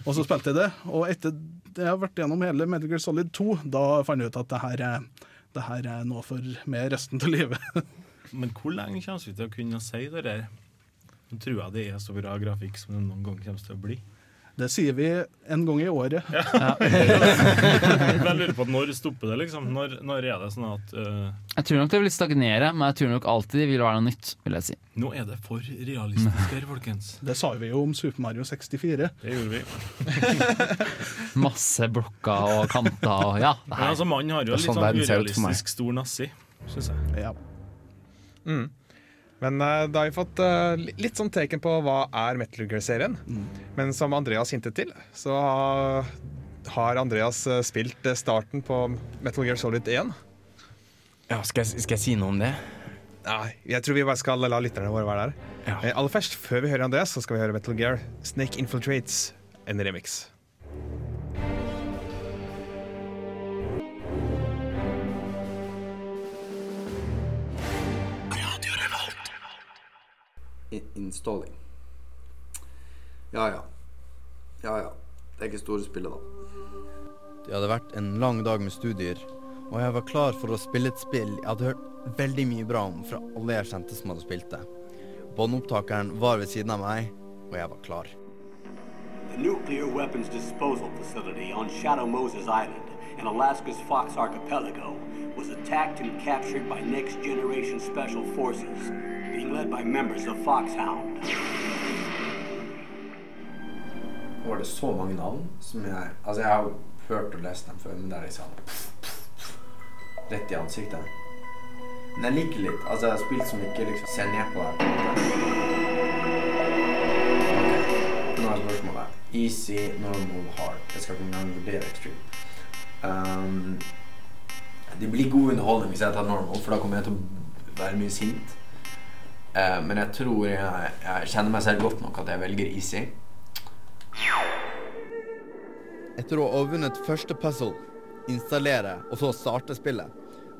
Og så spilte jeg det, og etter det jeg har vært gjennom hele Metal Gear Solid 2, da fant jeg ut at det her er, det her er noe for meg resten av livet. [LAUGHS] Men hvor lenge kommer vi til å kunne si det der? Nå tror jeg det er så bra grafikk som det noen gang kommer til å bli. Det sier vi en gang i året. [LAUGHS] Jeg lurer på når stopper det, liksom? Når, når er det sånn at uh... Jeg tror nok det vil stagnere, men jeg tror nok alltid det vil være noe nytt. vil jeg si Nå er det for realistisk her, folkens. [LAUGHS] Det sa vi jo om Super Mario 64. Det gjorde vi. [LAUGHS] Masse blokker og kanter og ja. det Men her. altså, mannen har jo litt sånn sånn urealistisk stor nazi, syns jeg. Ja. Mm. Men eh, da har vi fått eh, litt sånn teken på hva er Metal Gear-serien. Men som Andreas hintet til, så har- Andreas eh, spilt starten på Metal Gear Solid 1. Ja, skal, jeg, skal jeg si noe om det? Nei, jeg tror vi bare skal la lytterne våre være der. Ja. Aller først, før vi hører Andreas, så skal vi høre Metal Gear Snake Infiltrates, en remix. Installing. Ja ja. Ja ja. Det er ikke store spillet, da. Det hadde vært en lang dag med studier, og jeg var klar for å spille et spill jeg hadde hørt veldig mye bra om fra alle jeg kjente som hadde spilt det. Båndopptakeren var ved siden av meg, og jeg var klar. The nuclear weapons disposal facility on Shadow Moses Island in Alaska's Fox Archipelago was attacked and captured by Next Generation Special Forces, being led by members of Foxhound. Var det så mange navn som jeg Altså, jeg har jo hørt og lest dem før, men det er liksom Rett i ansiktet. Men jeg liker litt Altså, jeg har spilt som ikke liksom ser ned på deg. Okay. Ok, nå er spørsmålet. Easy, normal, hard. Jeg skal ikke engang vurdere extreme. Um, det blir god underholdning hvis jeg tar normal, for da kommer jeg til å være mye sint. Eh, men jeg tror jeg, jeg kjenner meg selv godt nok at jeg velger easy. Etter å ha overvunnet første puzzle, installere og så starte spillet,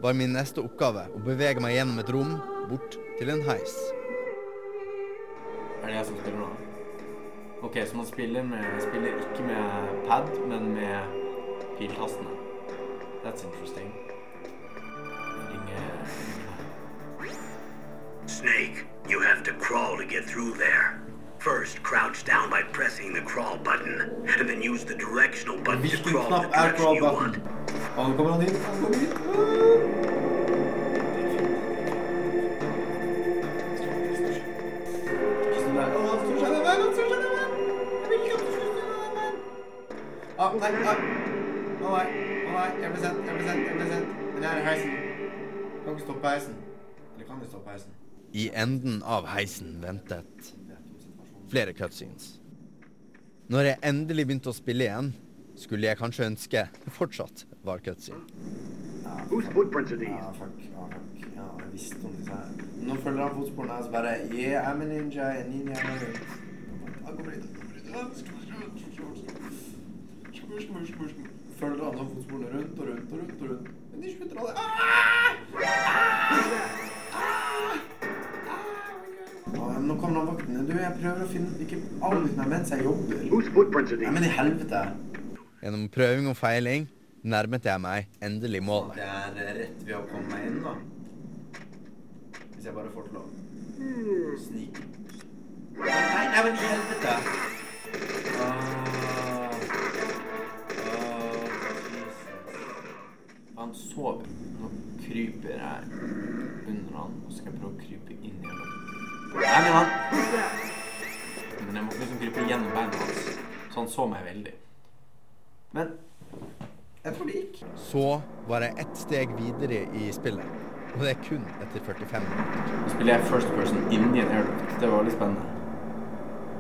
var min neste oppgave å bevege meg gjennom et rom bort til en heis. Er det jeg som spiller nå? Ok, så man spiller, med, spiller ikke med pad, men med piltastene. That's interesting. Snake, you have to crawl to get through there. First, crouch down by pressing the crawl button, and then use the directional button to crawl in the direction you want. Han kommer han inn. Han kommer inn. Ah, nei, nei. Å nei, å nei, jeg ble sendt, jeg ble sendt, jeg ble sendt. Den her er heisen. Kan ikke stoppe heisen. Eller kan vi stoppe heisen? I enden av heisen ventet flere cutscenes. Når jeg endelig begynte å spille igjen, skulle jeg kanskje ønske det fortsatt var cutscene. These? Ja, fuck. Ja, fuck. Ja, jeg visste om disse her. Nå følger han fotsporene så bare Yeah, I'm a ninja. A ninja. Han kommer hit. Følger han fotsporene rundt og rundt og rundt og rundt. Men de slutter aldri. Ja, men nå kommer han vaktene. Du, jeg prøver å finne Ikke avbryt meg mens jeg jobber. Nei, men i helvete. Gjennom prøving og feiling nærmet jeg meg endelig målet. Det er rett ved å komme meg inn, da. Hvis jeg bare får til å snike. Nei, nei, men i helvete! Ah. Åh, Han sover. Nå kryper jeg under han, og skal jeg prøve å krype. Nei, men han Men jeg må liksom krype gjennom beina hans. Så han så meg veldig. Men jeg tror det gikk. Så var jeg ett steg videre i spillet, og det er kun etter 45 minutter. Nå spiller jeg first person inni en airlock. Det var litt spennende.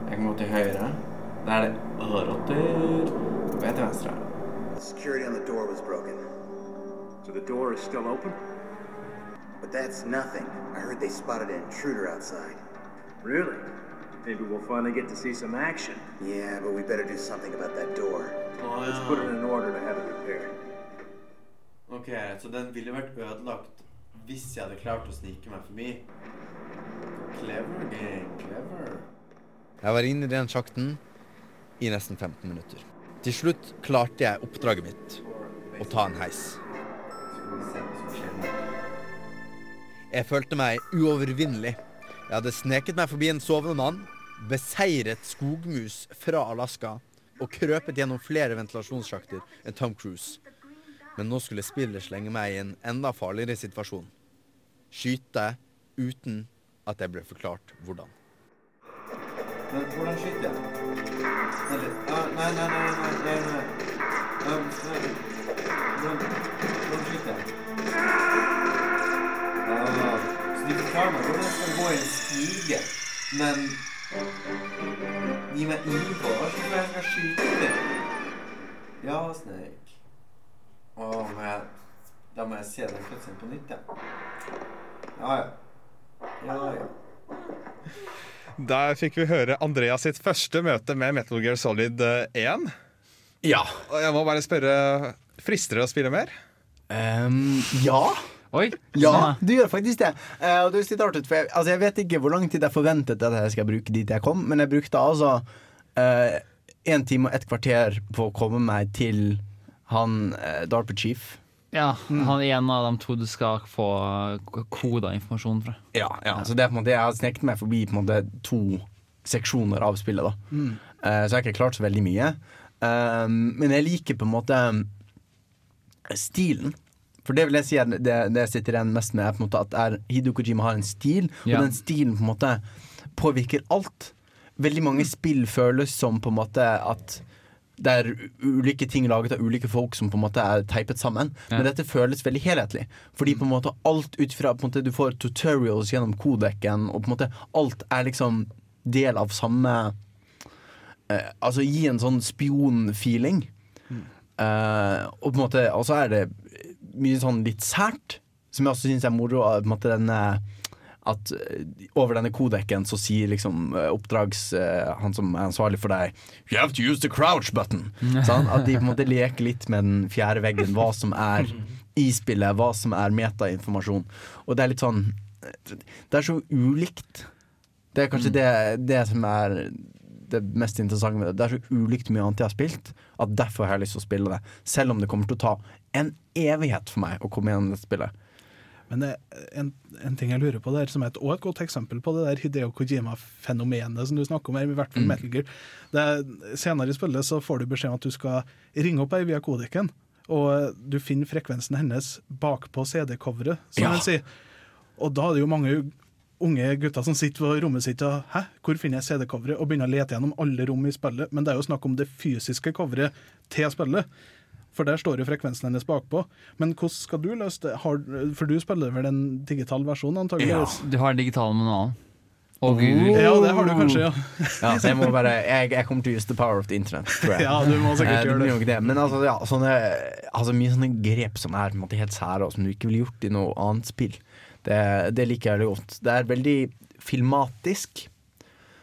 Jeg kan gå til høyre. Der er det rotter. Og jeg til venstre. Security on the door was broken. So the door is still open? But that's nothing. I heard they spotted an intruder outside. Really? Maybe we'll finally get to see some action. Yeah, but we better do something about that door. Let's put it in order to have it repaired. Ok, så den ville vært ødelagt hvis jeg hadde klart å snike meg forbi. Clever game, clever. Jeg var inne i den sjakten i nesten 15 minutter. Til slutt klarte jeg oppdraget mitt å ta en heis. Jeg følte meg uovervinnelig. Jeg hadde sneket meg forbi en sovende mann, beseiret skogmus fra Alaska og krøpet gjennom flere ventilasjonssjakter enn Tom Cruise. Men nå skulle spillet slenge meg i en enda farligere situasjon. Skyte uten at jeg ble forklart hvordan. Men hvordan skyter jeg? Nei, nei, nei, nei, nei, nei. Nei. Hvordan skyter jeg? Så de forklarer meg hvordan jeg skal gå i en stige, men gi meg info. Hva skal jeg skal skyte? Ja, Snake. Åh, må jeg, da må jeg se den cutscenen på nytt, ja. Ja, ja. Ja, ja. Der fikk vi høre Andreas sitt første møte med Metal Gear Solid eh, 1. Ja. Og jeg må bare spørre Frister det å spille mer? Um, ja. Oi, Ja, sånn, du gjør faktisk det. Uh, og det er litt artig, for jeg, altså, jeg vet ikke hvor lang tid jeg forventet at jeg skal bruke dit jeg kom, men jeg brukte altså én en time og et kvarter på å komme meg til han uh, Darper Chief. Ja, han er en av de to du skal få koda informasjon fra. Ja, ja, så det er på en måte Jeg har sneket meg forbi på en måte to seksjoner av spillet. da Mm. Uh, Så jeg har ikke klart så veldig mye. Uh, men jeg liker på en måte stilen. For det vil jeg si er det, det jeg sitter igjen mest med, er på en måte at er Hideo Kojima har en stil, Ja. og den stilen på en måte påvirker alt. Veldig mange spill føles som på en måte at det er ulike ting laget av ulike folk som på en måte er teipet sammen. Ja. Men dette føles veldig helhetlig. Fordi på en måte alt ut fra måte Du får tutorials gjennom kodekken, og på en måte alt er liksom del av samme eh, Altså gi en sånn spionfeeling. Eh, og på en måte Og så er det mye sånn litt sært, som jeg også syns er moro. På en måte denne at eh, over denne kodekken så sier liksom eh, oppdrags eh, Han som er ansvarlig for deg You have to use the crouch button. [LAUGHS] Sånn? At de på en måte leker litt med den fjerde veggen. Hva som er i spillet, hva som er metainformasjon. Og det er litt sånn Det er så ulikt. Det er kanskje det, det som er det mest interessante med det. Det er så ulikt mye annet jeg har spilt, at derfor har jeg lyst til å spille det. Selv om det kommer til å ta en evighet for meg å komme gjennom dette spillet. Men det, er en, en ting jeg lurer på der, som er et, også et godt eksempel på det der Hideo Kojima-fenomenet som du snakker om her, i hvert fall Mm. Metal Gear. Det er, senere i spillet så får du beskjed om at du skal ringe opp ei via kodiken, og du finner frekvensen hennes bakpå CD-coveret, som Ja. sier. Og da er det jo mange unge gutter som sitter på rommet sitt og Hæ, hvor finner jeg CD-coveret? Og begynner å lete gjennom alle rom i spillet. Men det er jo snakk om det fysiske coveret til spillet. For der står jo frekvensen hennes bakpå. Men hvordan skal du løse det? Har, for du spiller vel en digital versjon, antageligvis? Du har en digital manual. Å, Gud. Ja, det har du kanskje, ja. Ja, så jeg må bare Jeg, jeg kommer til å use the power of the internet, tror jeg. Ja, du må sikkert Eh, gjøre det. det. Men altså, ja, sånne, altså mye sånne grep som er på en måte helt sære, og som du ikke ville gjort i noe annet spill, det, det liker jeg veldig godt. Det er veldig filmatisk.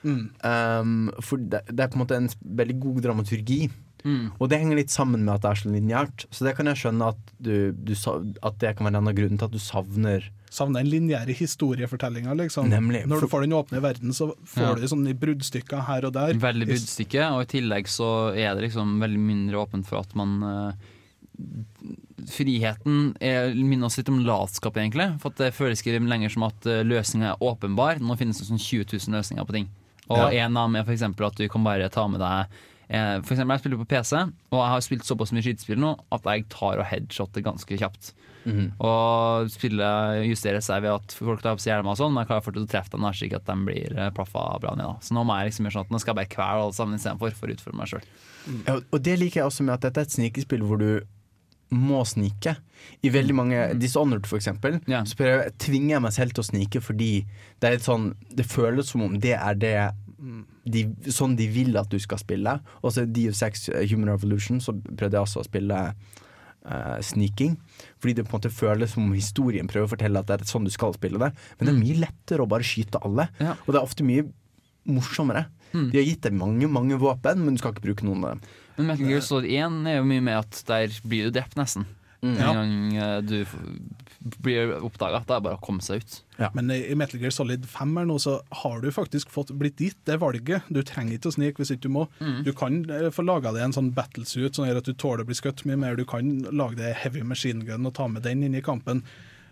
Mm. Um, for det, det er på en måte en veldig god dramaturgi. Mm. Og det henger litt sammen med at det er så lineært. Så det kan jeg skjønne at, du, du, at det kan være en av grunnen til at du savner Savner den lineære historiefortellinga, liksom. Nemlig. Når du får den åpne verden, så får Ja. du sånne bruddstykker her og der. Veldig bruddstykke, og i tillegg så er det liksom veldig mindre åpent for at man eh, Friheten er, minner oss litt om latskap, egentlig. For det føles ikke lenger som at uh, løsninga er åpenbar. Nå finnes det sånn 20 000 løsninger på ting. Og Ja. en av dem er eksempel at du kan bare ta med deg eh, For eksempel jeg spiller på PC, og jeg har spilt såpass mye skytespill nå at jeg tar og headshotter ganske kjapt. Mm. Og spillet justerer seg ved at folk tar på seg hjelmer og sånn, men jeg klarer fortsatt å treffe dem slik at de blir eh, plaffa bra ned. Da. Så nå må jeg liksom gjøre sånn at nå skal jeg bare kvele alle sammen istedenfor for å utfordre meg sjøl. Ja, og det liker jeg også med at dette er et snikespill hvor du må snike. I veldig mange Dishonored for eksempel, så prøver, jeg- tvinger jeg meg selv til å snike fordi det er litt sånn Det føles som om det er det de, sånn de vil at du skal spille. Og så DU6 Human Revolution, så prøvde jeg også å spille uh, sniking. Fordi det på en måte føles som om historien prøver å fortelle at det er sånn du skal spille det. Men det er mye lettere å bare skyte alle, og det er ofte mye morsommere. De har gitt deg mange mange våpen, men du skal ikke bruke noen av dem. Men Metal Gear Solid 1 er jo mye med at der blir du drept, nesten. Mm. En gang eh, du blir oppdaga. Det er bare å komme seg ut. Men i Metal Gear Solid 5 her nå, så har du faktisk fått blitt gitt det valget. Du trenger ikke å snike hvis ikke du må. Mm. Du kan eh, få laga deg en sånn battlesuit som gjør at du tåler å bli skutt mye mer. Du kan lage deg heavy machine gun og ta med den inn i kampen.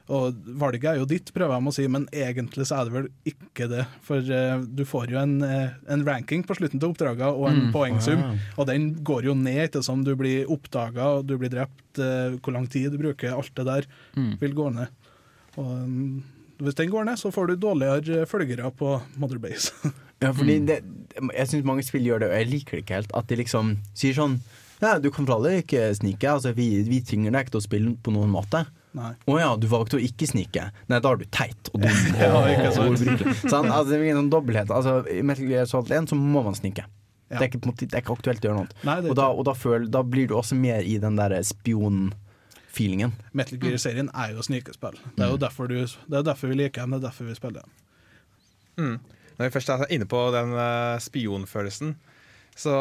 Og valget er jo ditt, prøver jeg å si, men egentlig så er det vel ikke det. For uh, du får jo en, uh, en ranking på slutten til oppdraget og en Mm. poengsum, og den går jo ned ettersom du blir oppdaga og du blir drept, uh, hvor lang tid du bruker, alt det der Mm. vil gå ned. Og um, hvis den går ned, så får du dårligere følgere på Mother Base. [LAUGHS] Ja, fordi det, jeg syns mange spill gjør det, og jeg liker det ikke helt. At de liksom sier sånn Ja, du kan for alle ikke snike. Altså, vi, vi tvinger deg ikke til å spille på noen måte. Nei. oh, ja, du valgte å ikke snike. Nei, da er du teit og dum. [LAUGHS] Ja, og, ikke sant. og. Sånn, altså, det blir en sånn dobbelthet. Altså, I Metal Gear Solid 1 så må man snike. Det, er ikke, det er ikke aktuelt å gjøre noe. Nei, er og da, og da, føl, da blir du også mer i den der spion-feelingen. Metal Gear-serien er jo snikespill. Det er jo derfor, du, det er derfor vi liker dem, det er derfor vi spiller dem. Mm. Når vi først er inne på den uh, spionfølelsen, så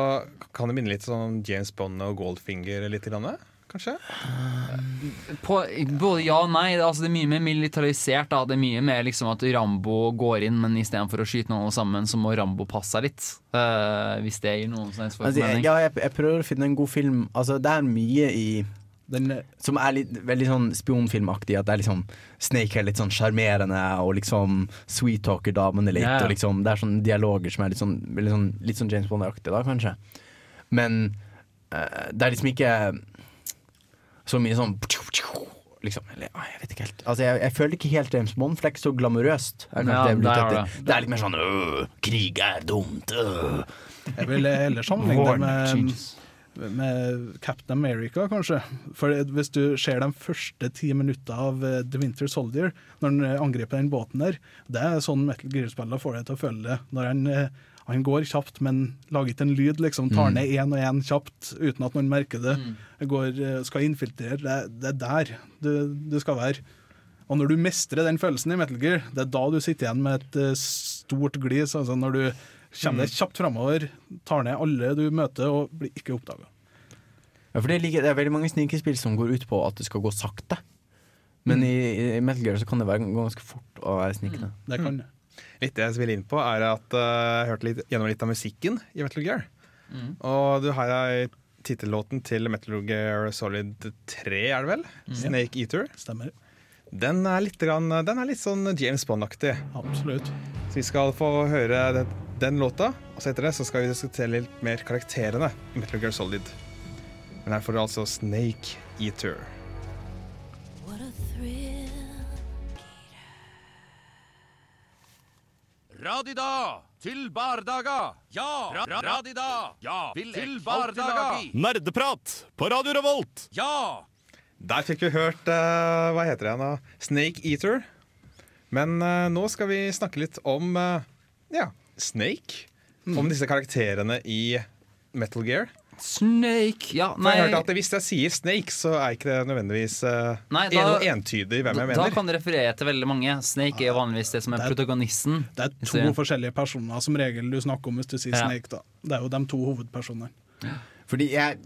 kan det minne litt sånn James Bond og Goldfinger litt, grann, kanskje? På, både ja og nei. Det, altså, det er mye mer militarisert. Da. Det er mye mer liksom at Rambo går inn, men istedenfor å skyte noen sammen, så må Rambo passe seg litt. Uh, hvis det gir noen slags Altså, mening. ja, jeg, jeg prøver å finne en god film. Altså, det er mye i Som er litt, veldig sånn spionfilmaktig. At det er liksom Snake er litt sånn sjarmerende og liksom sweet-talker damene litt. Ja. Og liksom, det er sånne dialoger som er litt sånn, litt sånn, litt sånn James Bond-aktig, da, kanskje. Men uh, det er liksom ikke så mye sånn Liksom, eller, jeg vet ikke helt Altså jeg, jeg føler ikke helt James Bond, for det er ikke så glamorøst. Er Ja, det, du det. det er litt mer sånn øh, Krig er dumt. Øh. Jeg vil heller sammenligne det med, med Captain America, kanskje. For hvis du ser de første ti minutter av eh, The Winter Soldier, når han eh, angriper den båten der, det er sånn Metal Gear-spillet får deg til å føle det. Når han, eh, han går kjapt, men lager ikke en lyd, liksom. Tar Mm. ned én og én kjapt uten at noen merker det. Går, eh, skal infiltrere. Det, det er der du, du skal være. Og når du mestrer den følelsen i Metal Gear, det er da du sitter igjen med et eh, stort glis. Altså når du kommer deg kjapt framover, tar ned alle du møter og blir ikke oppdaga. Ja, for det, er det er veldig mange snikespill som går ut på at det skal gå sakte. Men i, i Metal Gear så kan det være ganske fort å være snikende. Det kan det. Litt det jeg vil inn på, er at eh, jeg hørte litt, gjennom litt av musikken i Metal Gear. Mm. Og du har ei tittellåten til Metal Gear Solid 3, er det vel? Mm. Snake Eater. Stemmer. Den er litt, grann, den er litt sånn James Bond-aktig. Absolutt. Så vi skal få høre den, den låta, og så etter det så skal vi diskutere litt mer karakterene i Metal Gear Solid. Men her får du altså Snake Eater. Radida til bardaga! Ja! Ra ra radida! Ja! til bardaga! Nerdeprat på Radio Revolt! Ja! Der fikk vi hørt uh, Hva heter det igjen? da? Snake Eater. Men uh, nå skal vi snakke litt om uh, Ja. Snake. Om disse karakterene i Metal Gear. Snake Ja, For jeg hørte at Hvis jeg sier Snake, så er ikke det nødvendigvis uh, Nei, da- entydig hvem jeg Da mener. kan det referere til veldig mange. Snake er jo vanligvis det som er Det er- protagonisten. Det er to forskjellige personer som regel du snakker om hvis du sier Ja. Snake. da Det er jo de to hovedpersonene. Fordi jeg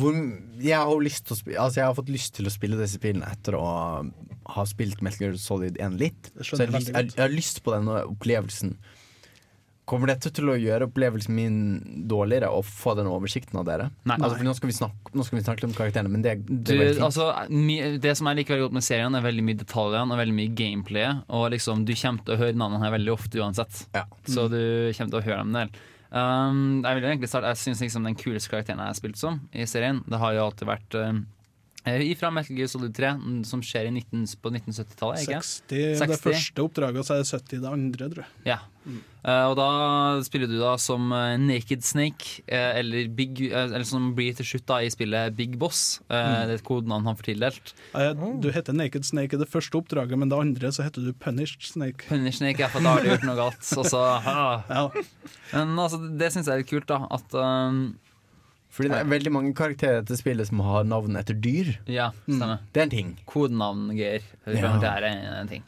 hvor, jeg, har lyst til å spille, altså jeg har fått lyst til å spille disse spillene etter å ha spilt Metal Gear Solid 1 litt. Så jeg, har jeg lyst, jeg, jeg har lyst på den opplevelsen. Kommer dette til å gjøre opplevelsen min dårligere å få den oversikten av dere? Nei. Altså, for nå skal, vi snakke, nå skal vi snakke om karakterene, men det, det Du, er altså, det som jeg liker veldig godt med serien, er veldig mye detaljene og veldig mye gameplay. Og liksom, du kommer til å høre navnene her veldig ofte uansett. Så du kommer til å høre dem en del. Um, jeg vil egentlig starte Jeg synes liksom den kuleste karakteren jeg har spilt som i serien, det har jo alltid vært um, fra Metal Gear Solid 3, mm, som skjer i 19, på 1970-tallet. ikke? 60 det første oppdraget, og så er det 70 det andre, tror jeg. Ja. Eh, og da spiller du da som eh, Naked Snake, eh, eller, Big, eh, eller som blir til slutt da i spillet Big Boss. Eh, Mm. Det er et kodenavn han får tildelt. Eh, Du heter Naked Snake i det første oppdraget, men det andre så heter du Punished Snake. Punished Snake, ja, for da har du gjort noe galt. Så, [LAUGHS] ja. Men altså, det syns jeg er litt kult, da. At Fordi det er veldig mange karakterer til spillet som har navn etter dyr. Ja, stemmer. Det er en ting. Kodenavn-greier. Ja. Det er en, ting.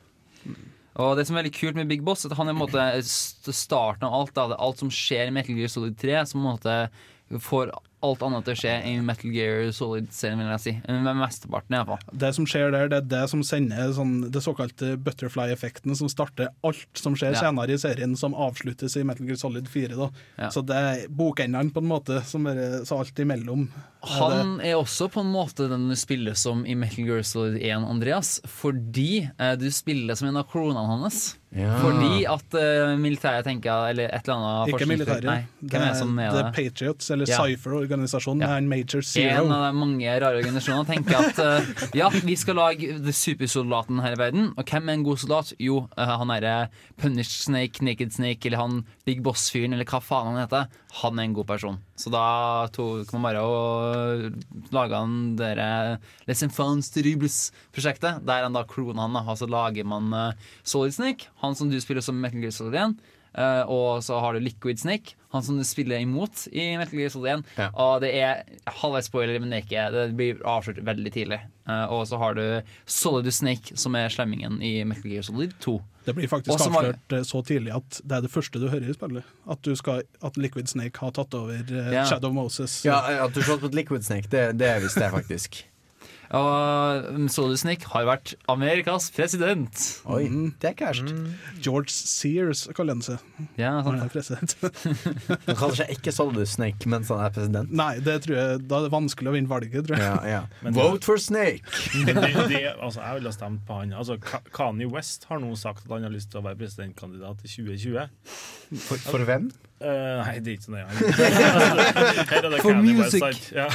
Og det som er veldig kult med Big Boss, at han er måte st- starten av alt. Da. Alt som skjer i Metal Gear Solid 3, som på en måte får alt annet til å skje i Metal Gear Solid-serien, vil jeg si. Med mesteparten, iallfall. Det som skjer der, det er det som sender sånn, det såkalte butterfly-effekten, som starter alt som skjer Ja. senere i serien, som avsluttes i Metal Gear Solid 4. Da. Ja. Så det er bokendene, på en måte, som er Så alt imellom. Han er også på en måte den du spiller som i Metal Gear Solid 1, Andreas, fordi eh, du spiller som en av klonene hans. Ja. Fordi at eh, militæret tenker Eller et eller annet Ikke militæret. Nei, Det er er det som er The det? Patriots, eller Ja. Cypher-organisasjonen, Ja. er en Major Zero. En av de mange rare organisasjonene tenker at eh, ja, vi skal lage the supersoldaten her i verden. Og hvem er en god soldat? Jo, eh, han derre Punished Snake, Naked Snake, eller han Big Boss-fyren, eller hva faen han heter. Han er en god person. Så da tok man bare og laga han dere Les Enfants Terribles-prosjektet, der han da kloner han. Og så lager man eh, Solid Snake, han som du spiller som Metal Gear Solid 1. eh, og så har du Liquid Snake, han som du spiller imot i Metal Gear Solid 1. Ja. Og det er halvveis spoiler, men det ikke Det blir avslørt veldig tidlig. Eh, og så har du Solid Snake, som er slemmingen i Metal Gear Solid 2. Det blir faktisk Også avslørt eh, så tidlig at det er det første du hører i spillet. At, du skal, at Liquid Snake har tatt over uh, Ja. Shadow Moses. Ja, At du slått mot Liquid Snake, det, det visste jeg faktisk. Og Solid Snake har vært Amerikas president. Oi, det er ikke verst. George Sears kaller han seg. Ja, Han er president. [LAUGHS] Han kaller seg ikke Solid Snake mens han er president. Nei, det tror jeg, da er det vanskelig å vinne valget, tror jeg. Ja, ja. [LAUGHS] Vote for Snake! [LAUGHS] Det, det, altså, jeg ville ha stemt på han. Altså, Kani Kanye West har nå sagt at han har lyst til å være presidentkandidat i 2020. For, for hvem? Uh, nei, det er ikke så nøye. For Kanye West, music. sant? Ja.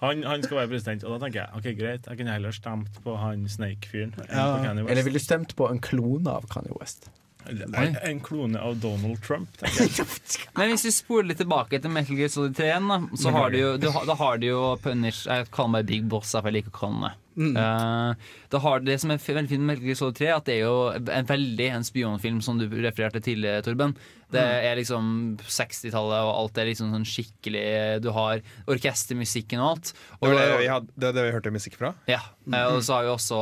Han, han skal være president, og da tenker jeg ok, greit, jeg kunne heller stemt på han Snake-fyren Ja. Eller ville du stemt på en klone av Kanye West? En, en klone av Donald Trump, tenker jeg. [LAUGHS] Men hvis vi spoler litt tilbake til Metal Gear Solid 3 da, så har du jo, du, da har du jo Punish Jeg kaller meg Big Boss, for jeg liker å kalle det. Eh, det, har, det som er veldig fint med Metal Gear Solid 3, at det er jo en veldig en spionfilm, som du refererte til, Torben. Det er liksom 60-tallet, og alt er liksom sånn skikkelig Du har orkestermusikken og alt. Og Det var det vi, hadde, det, var det vi hørte musikk fra? Ja, eh, og så har vi også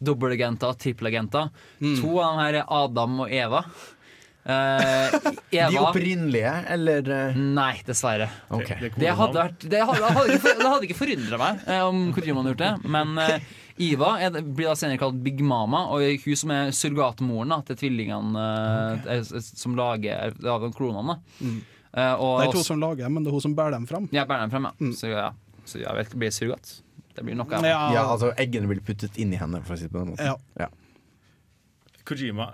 dobbeltagenter, trippelagenter. Mm. To av dem her er Adam og Eva. Eh, De opprinnelige, eller eh, Nei, dessverre. Okay. Det Det hadde, vært, det hadde, det hadde, ikke, det hadde ikke forundra meg uh, om Kojima hadde gjort det. Men uh, Iva er, blir da senere kalt Big Mama, og hun som er surrogatmoren da, til tvillingene eh, som lager av kronene. Eh, og Det er ikke hun som lager dem, men det er hun som bærer dem fram. Ja, bærer dem frem, ja. Så, ja. Så jeg vet blir surrogat? Det blir noe. Ja, Ja, altså eggene blir puttet inn i henne, for å si det på den måten. Ja. Kojima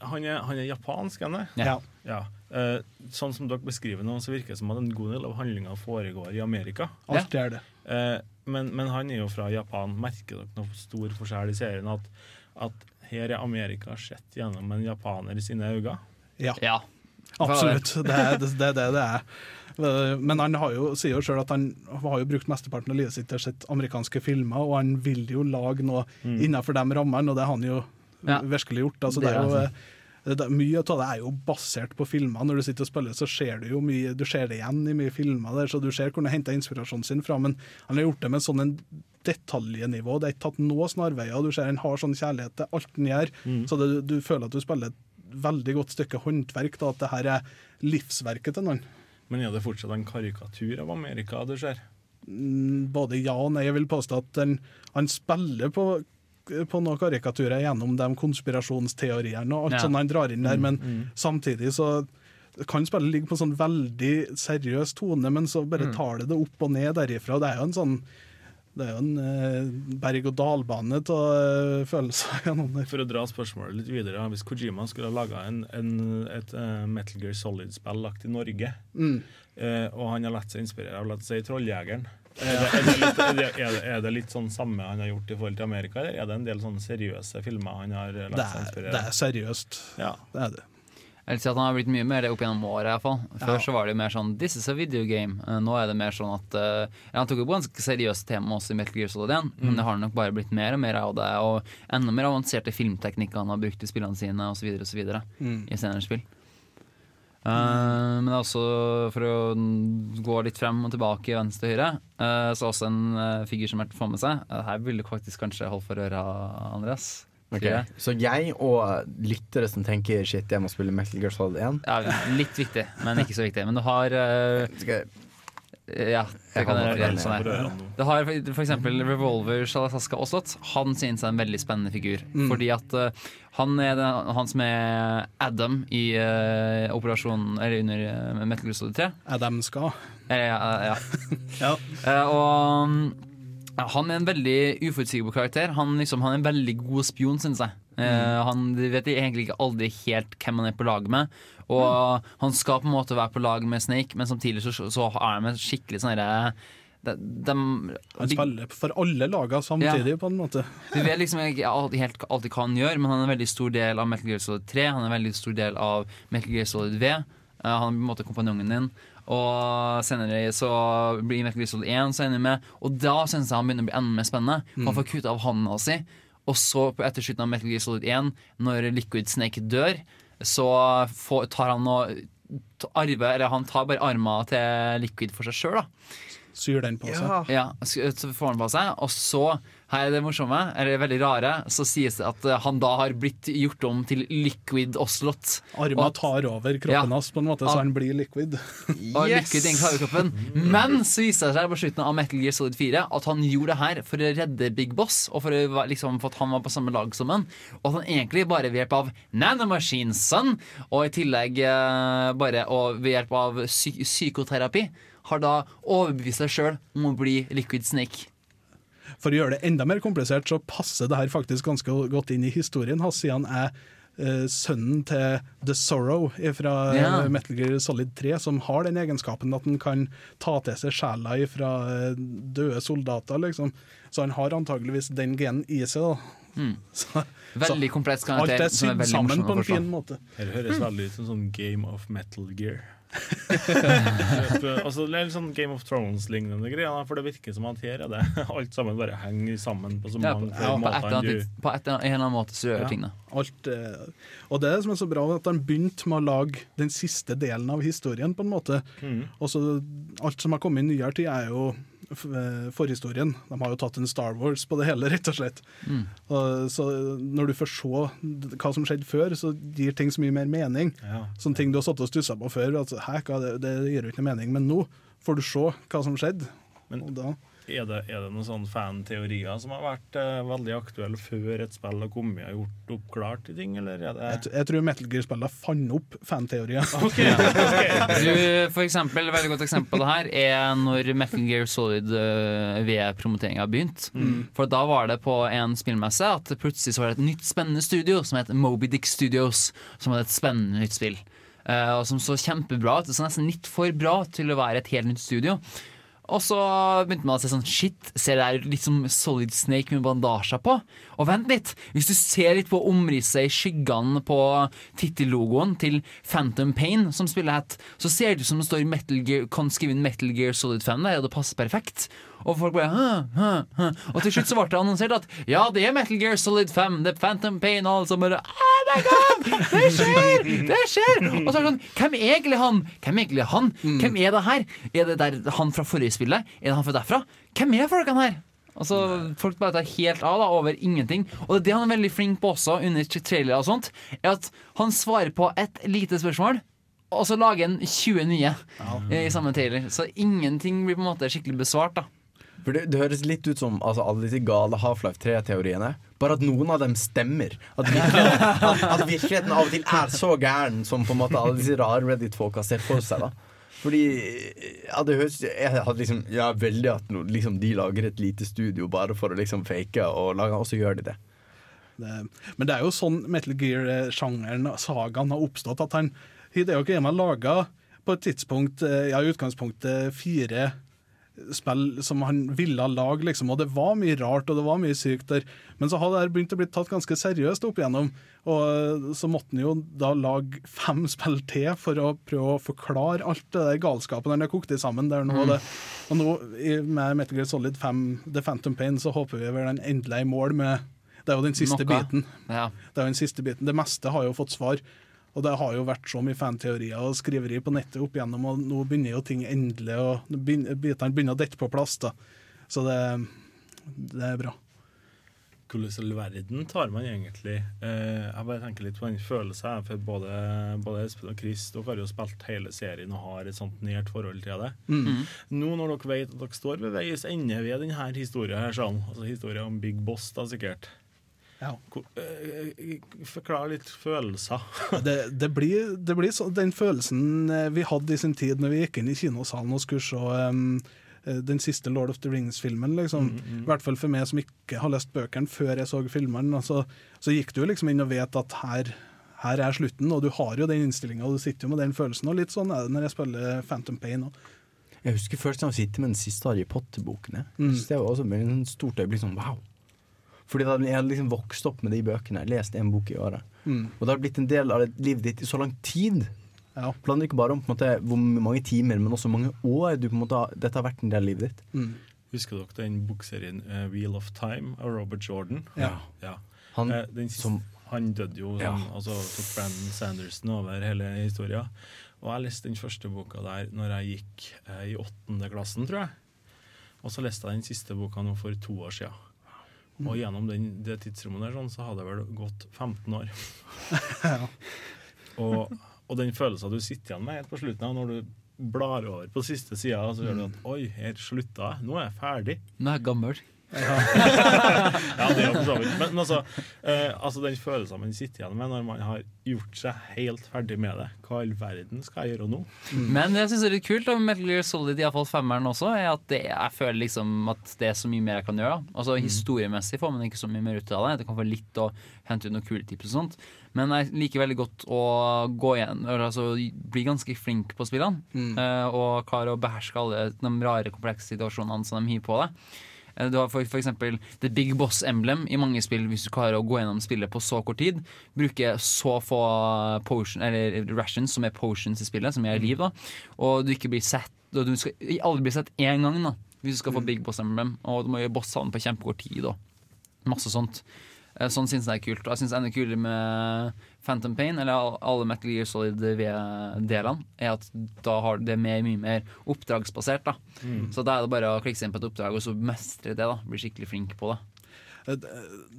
han er, han er japansk, han er? Ja. Ja. Uh, sånn som dere beskriver nå, så virker det som at en god del av handlinga foregår i Amerika. Alt er det. Uh, men, men han er jo fra Japan. Merker dere noe stor forskjell i serien? At, at her er Amerika sett gjennom en japaner i sine øyne? Ja, Ja. absolutt. Det er det det, det, det er. Men han har jo, sier jo sjøl at han har jo brukt mesteparten av livet sitt til å se amerikanske filmer, og han vil jo lage noe innenfor de rammene, og det har han jo Ja. virkelig gjort. Altså, Det det er jo, eh, det, det, Mye av det er jo basert på filmer. Når du sitter og spiller, så ser du jo mye Du ser det igjen i mye filmer, der, så du ser hvor han henter inspirasjonen sin fra. Men han har gjort det med sånn en detaljnivå. Det er ikke tatt noe snarveier. Du ser han har sånn kjærlighet til alt han gjør, Mm. så det, du føler at du spiller et veldig godt stykke håndverk. Da, at det her er livsverket til noen. Men er det fortsatt en karikatur av Amerika du ser? Mm, Både ja og nei. Jeg vil påstå at den, han spiller på, på noen karikaturer gjennom de konspirasjonsteoriene og alt Ja. sånt han drar inn der, Mm, men mm. samtidig så kan spillet ligge på en sånn veldig seriøs tone, men så bare Mm. tar det det opp og ned derifra. Det er jo en sånn det er jo en eh, berg-og-dal-bane av følelser [LAUGHS] gjennom der. For å dra spørsmålet litt videre, hvis Kojima skulle ha laga en, en, et uh, Metal Gear Solid-spill lagt i Norge, Mm. eh, og han har latt seg inspirere av la oss si Trolljegeren er det, er, det litt, er, det, er, det, er det litt sånn samme han har gjort i forhold til Amerika, eller er det en del sånne seriøse filmer han har eh, Det latt seg er, inspirere det er seriøst. Ja. Det er det. Jeg vil si at Han har blitt mye mer det opp gjennom året. i hvert fall. Før Ja. så var det jo mer sånn 'this is a video game'. Eh, Nå er det mer sånn at uh, Han tok jo på ganske seriøse tema også i Metal Gear Solid 1, men Mm. det har nok bare blitt mer og mer av det. Og enda mer avanserte filmteknikker han har brukt i spillene sine osv. osv. Mm. i senere spill. Eh, men også for å gå litt frem og tilbake i venstre og høyre, eh, så også en uh, figur som er til å få med seg. Uh, her vil du faktisk kanskje holde for øra, Andreas. Okay. Så jeg og lyttere som tenker shit, jeg må spille Metal Gear Solid 1 Ja, litt viktig, men ikke så viktig. Men du har eh, Ja, det kan jeg gjøre. Sånn. Du har eksempel Revolver Shalasaska Oslot. Han synes jeg er en veldig spennende figur. Mm. Fordi at uh, han er den, han som er Adam i uh, operasjonen Eller under uh, Metal Gear Solid 3. Adam skal. Eh, ja. [LAUGHS] Ja. Eh, og ja, han er en veldig uforutsigbar karakter. Han, liksom, han er en veldig god spion, syns jeg. Eh, Mm. han vet egentlig ikke aldri helt hvem han er på lag med. Og han skal på en måte være på lag med Snake, men samtidig så, så er han skikkelig sånn de, de, Han spiller for alle lagene samtidig, på en måte. du vet liksom ikke alltid, helt alltid hva han gjør, men han er en veldig stor del av Metal Gear Solid 3. Han er en veldig stor del av Metal Gear Solid V. Eh, han er på en måte kompanjongen din. Og senere så blir Metal Gear Solid 1 så ender med Og da syns jeg han begynner å bli enda mer spennende. Han Mm. får kutta av hånda si, og så på etter slutten av Metal Gear Solid 1, når Liquid Snake dør, så får, tar han og arve Eller han tar bare arma til Liquid for seg sjøl, da. Syr den på seg. Ja, ja, så får han på seg, og så, her er det morsomme, eller veldig rare, så sies det at eh, han da har blitt gjort om til Liquid Oslot. Arma Og- tar over kroppen Ja. hans, på en måte, så han blir liquid. [LAUGHS] Og Liquid egentlig har kroppen. Men så viser det seg på slutten av Metal Gear Solid 4 at han gjorde det her for å redde Big Boss, og for, å, liksom, for at han var på samme lag som han. Og at han egentlig bare ved hjelp av nanomachine son, og i tillegg eh, bare og ved hjelp av psy psykoterapi, har da overbevist seg sjøl om å bli Liquid Snake. For å gjøre det enda mer komplisert, så passer det her faktisk ganske godt inn i historien hans, siden han er eh, sønnen til The Sorrow fra Ja. Metal Gear Solid 3, som har den egenskapen at han kan ta til seg sjela fra eh, døde soldater, liksom. Så han har antageligvis den genen i seg, da. Mm. [LAUGHS] Så, Veldig kompleks karakter, Alt er er sydd sammen på en fin måte. Her høres veldig ut som sånn Game of Metal Gear. [LAUGHS] altså, det er litt sånn Game of Thrones-lignende greier, for det virker som at her er det [LAUGHS] alt sammen bare henger sammen på så Ja, mange på, ja, på, et måter. eller enn annet, du- på et, en eller annen måte så gjør Ja. tingene. Alt, eh, og det er som er så bra, at han begynte med å lage den siste delen av historien, på en måte. Mm. Og så alt som har kommet i nyere tid, er jo eh, forhistorien. De har jo tatt en Star Wars på det hele, rett og slett. Mm. Og, så når du får se hva som skjedde før, så gir ting så mye mer mening. Ja. Sånne ting du har satt og stussa på før. Altså, Hæ, det, det gir jo ikke mening. Men nå får du se hva som skjedde. Men og da er det, er det noen sånne fan-teorier som har vært uh, veldig aktuelle før et spill har kommet og gjort oppklart i ting, eller er det jeg, jeg tror Metal Gear-spillene fant opp fanteorier. [LAUGHS] Du, for eksempel, et veldig godt eksempel på det her er når Metal Gear Solid uh, V-promoteringa begynte. Mm. For da var det på en spillmesse at plutselig så var det et nytt spennende studio som het Moby Dick Studios, som hadde et spennende nytt spill. Uh, og som så kjempebra ut. Så nesten litt for bra til å være et helt nytt studio. Og så begynte man å se sånn Shit, ser det her litt som Solid Snake med bandasjer på? Og vent litt! Hvis du ser litt på omrisset i skyggene på tittellogoen til Phantom Pain, som spiller het, så ser det ut som det står Metal Gear, kan skrive inn Metal Gear Solid 5 der, og det passer perfekt. Og folk bare hæ, hæ, hæ. Og til slutt så ble det annonsert at ja, det er Metal Gear Solid 5, The Phantom Pain, og alle som bare Oh my god! Det skjer! Det skjer! Og så er det sånn Hvem er egentlig han? Hvem er egentlig han? Hvem er det her? Er det der han fra forrige spillet? Er det han fra derfra? Hvem er folkene her? Altså, Folk bare tar helt av da, over ingenting. Og det han er veldig flink på også, under trailer og sånt, er at han svarer på et lite spørsmål, og så lager han 20 nye i samme trailer. Så ingenting blir på en måte skikkelig besvart. da For det, det høres litt ut som altså, alle disse gale Half-Life 3-teoriene. Bare at noen av dem stemmer. At virkeligheten, at, at virkeligheten av og til er så gæren som på en måte alle disse rare Reddit-folka ser for seg. da Fordi ja, det høres Jeg hadde liksom Ja, veldig at no, liksom, de lager et lite studio bare for å liksom fake, og, lage, og så gjør de det. Det, men det er jo sånn Metal Gear-sjangeren, sagaen, har oppstått. At han Hideo Kojima laga på et tidspunkt, eh, ja, i utgangspunktet, fire spill som han ville lage, liksom. Og det var mye rart, og det var mye sykt der. Men så hadde det begynt å bli tatt ganske seriøst opp igjennom. Og eh, så måtte han jo da lage fem [LAUGHS] spill til for å prøve å forklare alt det der galskapen han har kokt i sammen. Der nå, Mm. og nå med Metal Gear Solid 5, The Phantom Pain, så håper vi vel den endelig er i mål med Det er jo den siste Noe. biten. Ja. Det er jo den siste biten. Det meste har jo fått svar. Og det har jo vært så mye fanteorier og skriveri på nettet opp igjennom, og nå begynner jo ting endelig og Bitene begynner å dette på plass, da. Så det, det er bra. Hvordan i all verden tar man egentlig eh, Jeg bare tenker litt på den følelsen. For både, både Espen og Chris dere har jo spilt hele serien og har et sånt nært forhold til det. Mm. Nå når dere vet at dere står ved veis ende ved denne historien, her, sånn, altså historien om Big Boss, da sikkert Ja. Eh, Forklar litt følelser. Det, det blir, det blir så, den følelsen eh, vi hadde i sin tid når vi gikk inn i kinosalen og skulle se um, den siste Lord of the Rings-filmen. liksom. Mm, mm. I hvert fall for meg som ikke har lest bøkene før jeg så filmene. Altså, så gikk du liksom inn og vet at her, her er slutten, og du har jo den innstillinga og du sitter jo med den følelsen. Og litt sånn er det når jeg spiller Phantom Pain òg. Jeg husker først da jeg sitter med den siste Harry Potter-boken. Mm. Det var også sånn stort øyeblikk sånn wow. Fordi da jeg hadde liksom vokst opp med de bøkene, lest en bok i året. Mm. Og det har blitt en del av livet ditt i så lang tid. Ja. Planer ikke bare om på en måte, hvor mange timer, men også hvor mange år du på en måte, dette har vært en del av livet ditt. Mm. Husker dere den bokserien uh, Wheel of Time av Robert Jordan? Ja. ja. Han uh, den siste, han døde jo Ja. sånn, altså tok Brandon Sanderson over hele historia. Og jeg leste den første boka der når jeg gikk uh, i åttende klassen, tror jeg. Og så leste jeg den siste boka nå for to år siden. Og gjennom den, det tidsrommet der sånn, så hadde jeg vel gått 15 år. [LAUGHS] og, og den følelsen du sitter igjen med helt på slutten av når du blar over på siste sida, så gjør du at Oi, her slutta jeg. Nå er jeg ferdig. Nå er jeg gammel. [LAUGHS] ja, det er for så vidt. Men altså, eh, altså den følelsen man sitter igjen med når man har gjort seg helt ferdig med det. Hva i all verden skal jeg gjøre nå? Men det jeg synes er litt kult om Metal Gear Solid, i hvert fall femmeren også, er at det, jeg føler liksom at det er så mye mer jeg kan gjøre. Altså Historiemessig får man ikke så mye mer ut av det. Det kan få litt å hente ut noen kule tips og sånt. Men jeg liker veldig godt å gå igjen, eller altså bli ganske flink på spillene. Mm. og klare å beherske alle de rare, komplekse situasjonene som de hiver på deg. Eh, Du har for, eksempel The Big Boss Emblem i mange spill. Hvis du klarer å gå gjennom spillet på så kort tid, bruke så få potion, eller rations som er potions i spillet, som er liv, da, og du ikke blir sett Du skal aldri bli sett én gang da hvis du skal få Big Boss Emblem, og du må gjøre bossene på kjempekort tid. Og masse sånt. Eh, Sånn syns jeg er kult. Og jeg syns det enda kulere med Phantom Pain, eller alle Metal Gear Solid-delene, er at da har det mer, mye mer oppdragsbasert. da Mm. Så da er det bare å klikke seg inn på et oppdrag og så mestre det. da Bli skikkelig flink på det. Det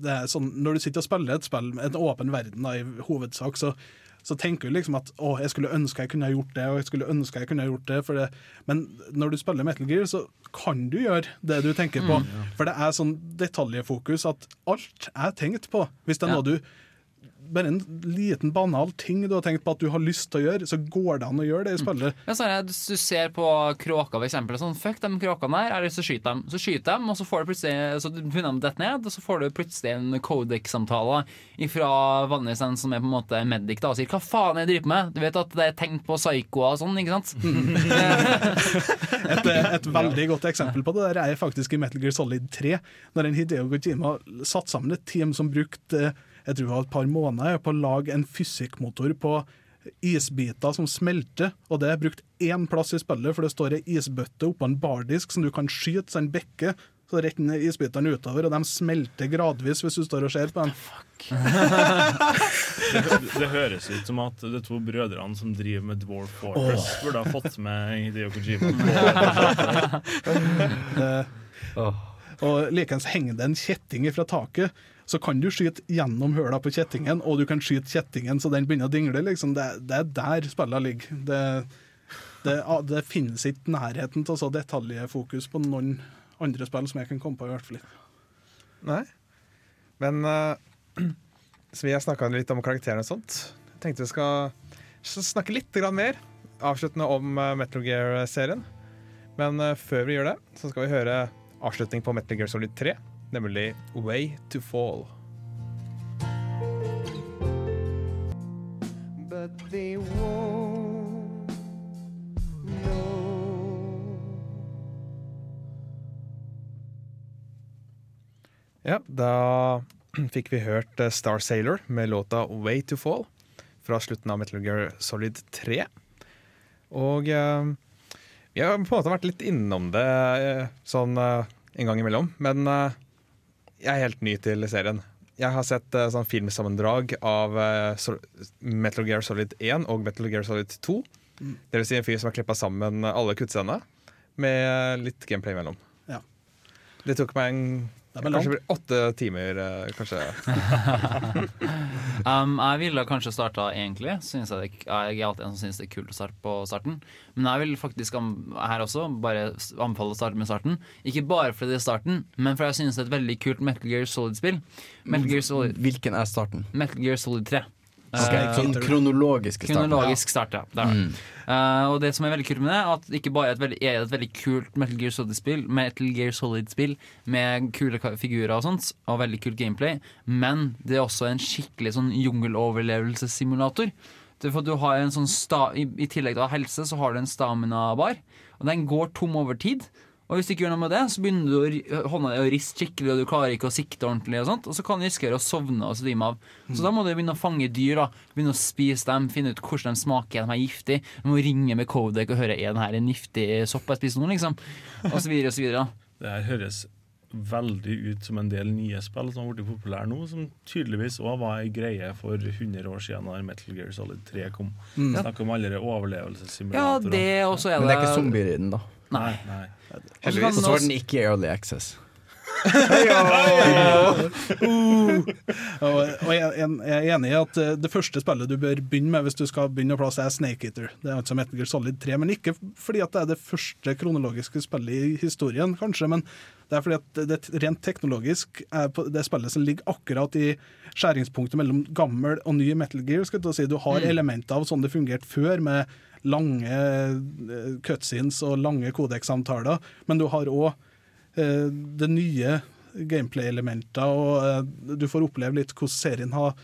det er sånn, når du sitter og spiller et spill med en åpen verden da, i hovedsak, så, så tenker du liksom at å, jeg skulle ønske jeg kunne ha gjort det, og jeg skulle ønske jeg kunne ha gjort det. For det. Men når du spiller Metal Gear, så kan du gjøre det du tenker på. Mm, ja. For det er sånn detaljfokus at alt er tenkt på. Hvis det er noe du bare en liten banal ting du har tenkt på at du har lyst til å gjøre, så går det an å gjøre det i spillet. Ja, så er hvis du ser på kråker, for eksempel. Sånn, Fuck de kråkene der, eller så lyst til å skyte dem. Så skyter dem, og så får du plutselig Så begynner de å dette ned, og så får du plutselig en Codec-samtale fra vanligvis en som er på en måte medic da, og sier 'hva faen er det jeg driver med'? Du vet at det er tegn på psykoer og sånn, ikke sant? [LAUGHS] [LAUGHS] Et, et veldig godt eksempel på det der er faktisk i Metal Gear Solid 3, når en Hideo Kojima satte sammen et team som brukte jeg tror det var et par måneder på å lage en fysikkmotor på isbiter som smelter, og det er brukt én plass i spillet, for det står ei isbøtte oppå en bardisk som du kan skyte, så den bekker. Så renner isbitene utover, og de smelter gradvis hvis du står og ser på dem. Det, [LAUGHS] det høres ut som at de to brødrene som driver med Dwarf Fortress, oh. burde ha fått med Hideo Kojima. [LAUGHS] Det- [LAUGHS] Og likeens henger det en kjetting fra taket, så kan du skyte gjennom høla på kjettingen, og du kan skyte kjettingen så den begynner å dingle. Liksom. Det, det er der spillene ligger. Det, det, det finnes ikke nærheten til så detaljfokus på noen andre spill som jeg kan komme på, i hvert fall. Nei. Men uh, så vi har snakka litt om karakterene og sånt. Jeg tenkte vi skal snakke litt mer avsluttende om eh, Metal Gear-serien. Men uh, før vi gjør det, så skal vi høre avslutning på Metal Gear Solid 3, nemlig Way to Fall. But they won't know. Ja, da [CLEARS THROAT] fikk vi hørt eh, Star Sailor med låta Way to Fall fra slutten av Metal Gear Solid 3. Og eh, vi har på en måte vært litt innom det eh, sånn eh, en gang imellom, men eh, jeg er helt ny til serien. Jeg har sett uh, sånn filmsammendrag av uh, Metal Gear Solid 1 og Metal Gear Solid 2. Mm. Det vil si en fyr som har klippa sammen alle kuttscenene med litt gameplay imellom. Ja. Det tok meg en Det blir kanskje blir åtte timer, eh, kanskje. [LAUGHS] Um, jeg ville kanskje starta egentlig. Synes jeg, det, jeg er alltid en som syns det er kult å starte på starten. Men jeg vil faktisk am- her også bare anbefale å starte med starten. Ikke bare fordi det er starten, men fordi jeg synes det er et veldig kult Metal Gear Solid-spill. Solid Hvilken er starten? Metal Gear Solid 3. Ok, Eh, sånn kronologisk start. Kronologisk start, ja. Det det. Mm. Uh, og det som er veldig kult med det, at det ikke bare er et veldig, er et veldig kult Metal Gear Solid-spill Metal Gear Solid-spill med kule figurer og sånt, og veldig kult gameplay, men det er også en skikkelig sånn jungeloverlevelsessimulator. Er for du har en sånn sta, i, I tillegg til å ha helse, så har du en stamina-bar, og den går tom over tid. Og hvis du ikke gjør noe med det, så begynner du å, hånda di å riste skikkelig, og du klarer ikke å sikte ordentlig, og sånt, og så kan du risikere å sovne og svime av. Så da må du begynne å fange dyr, da. begynne å spise dem, finne ut hvordan de smaker, de er giftige. Du må ringe med Codec og høre er den her en giftig sopp jeg spiser nå, liksom. Og så videre og så videre. da. Det her høres veldig ut som en del nye spill som har blitt populære nå, som tydeligvis òg var ei greie for 100 år siden da Metal Gear Solid 3 kom. Mm. Snakk om alle de Ja, det også er det Men det er ikke zombier i den, da. Nei. Nei. Og så var den ikke i Early Access. [LAUGHS] uh. og jeg, jeg er enig i at eh, det første spillet du bør begynne med hvis du skal begynne å plasse, er Snake Eater. Det er altså Metal Gear Solid 3, men ikke fordi at det er det første kronologiske spillet i historien, kanskje, men det er fordi at det rent teknologisk er på det spillet som ligger akkurat i skjæringspunktet mellom gammel og ny Metal Gear. Skal du, si. du har Mm. elementer av sånn det fungerte før, med lange eh, cutscenes og lange kodeksamtaler, men du har òg eh, det nye gameplay-elementer, og eh, du får oppleve litt hvordan serien har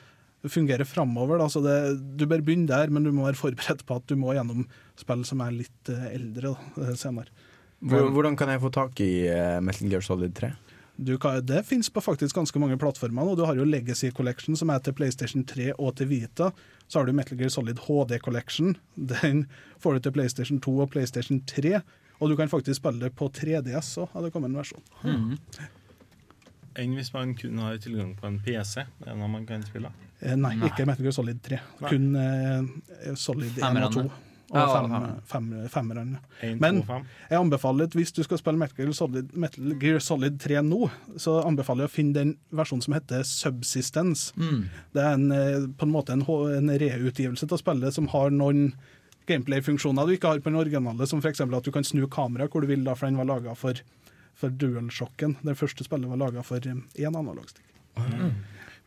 fungerer framover. Da. Så det, du bør begynne der, men du må være forberedt på at du må gjennom spill som er litt eh, eldre da, senere. Hvordan kan jeg få tak i Metal Gear Solid 3? Du det finnes på faktisk ganske mange plattformer. nå. Du har jo Legacy Collection, som er til PlayStation 3 og til Vita. Så har du Metal Gear Solid HD Collection. Den får du til PlayStation 2 og PlayStation 3. Og du kan faktisk spille det på 3DS òg, har det kommet en versjon. Enn hvis man kun har tilgang på en PC? Det Er noe man kan spille? Eh, nei, Nei. ikke Metal Gear Solid 3. Nei. Kun eh, Solid 1 og 2. Og Ja, fem, fem. fem, femmerne. Men jeg anbefaler at hvis du skal spille Metal Gear, Solid, Metal Gear Solid 3 nå, så anbefaler jeg å finne den versjonen som heter Subsistence. Mm. Det er en, eh, på en måte en, en reutgivelse til spillet som har noen gameplay-funksjoner du ikke har på den originale, som f.eks. at du kan snu kameraet hvor du vil, da, for den var laga for, for DualShocken. Det første spillet var laga for én analogstikk.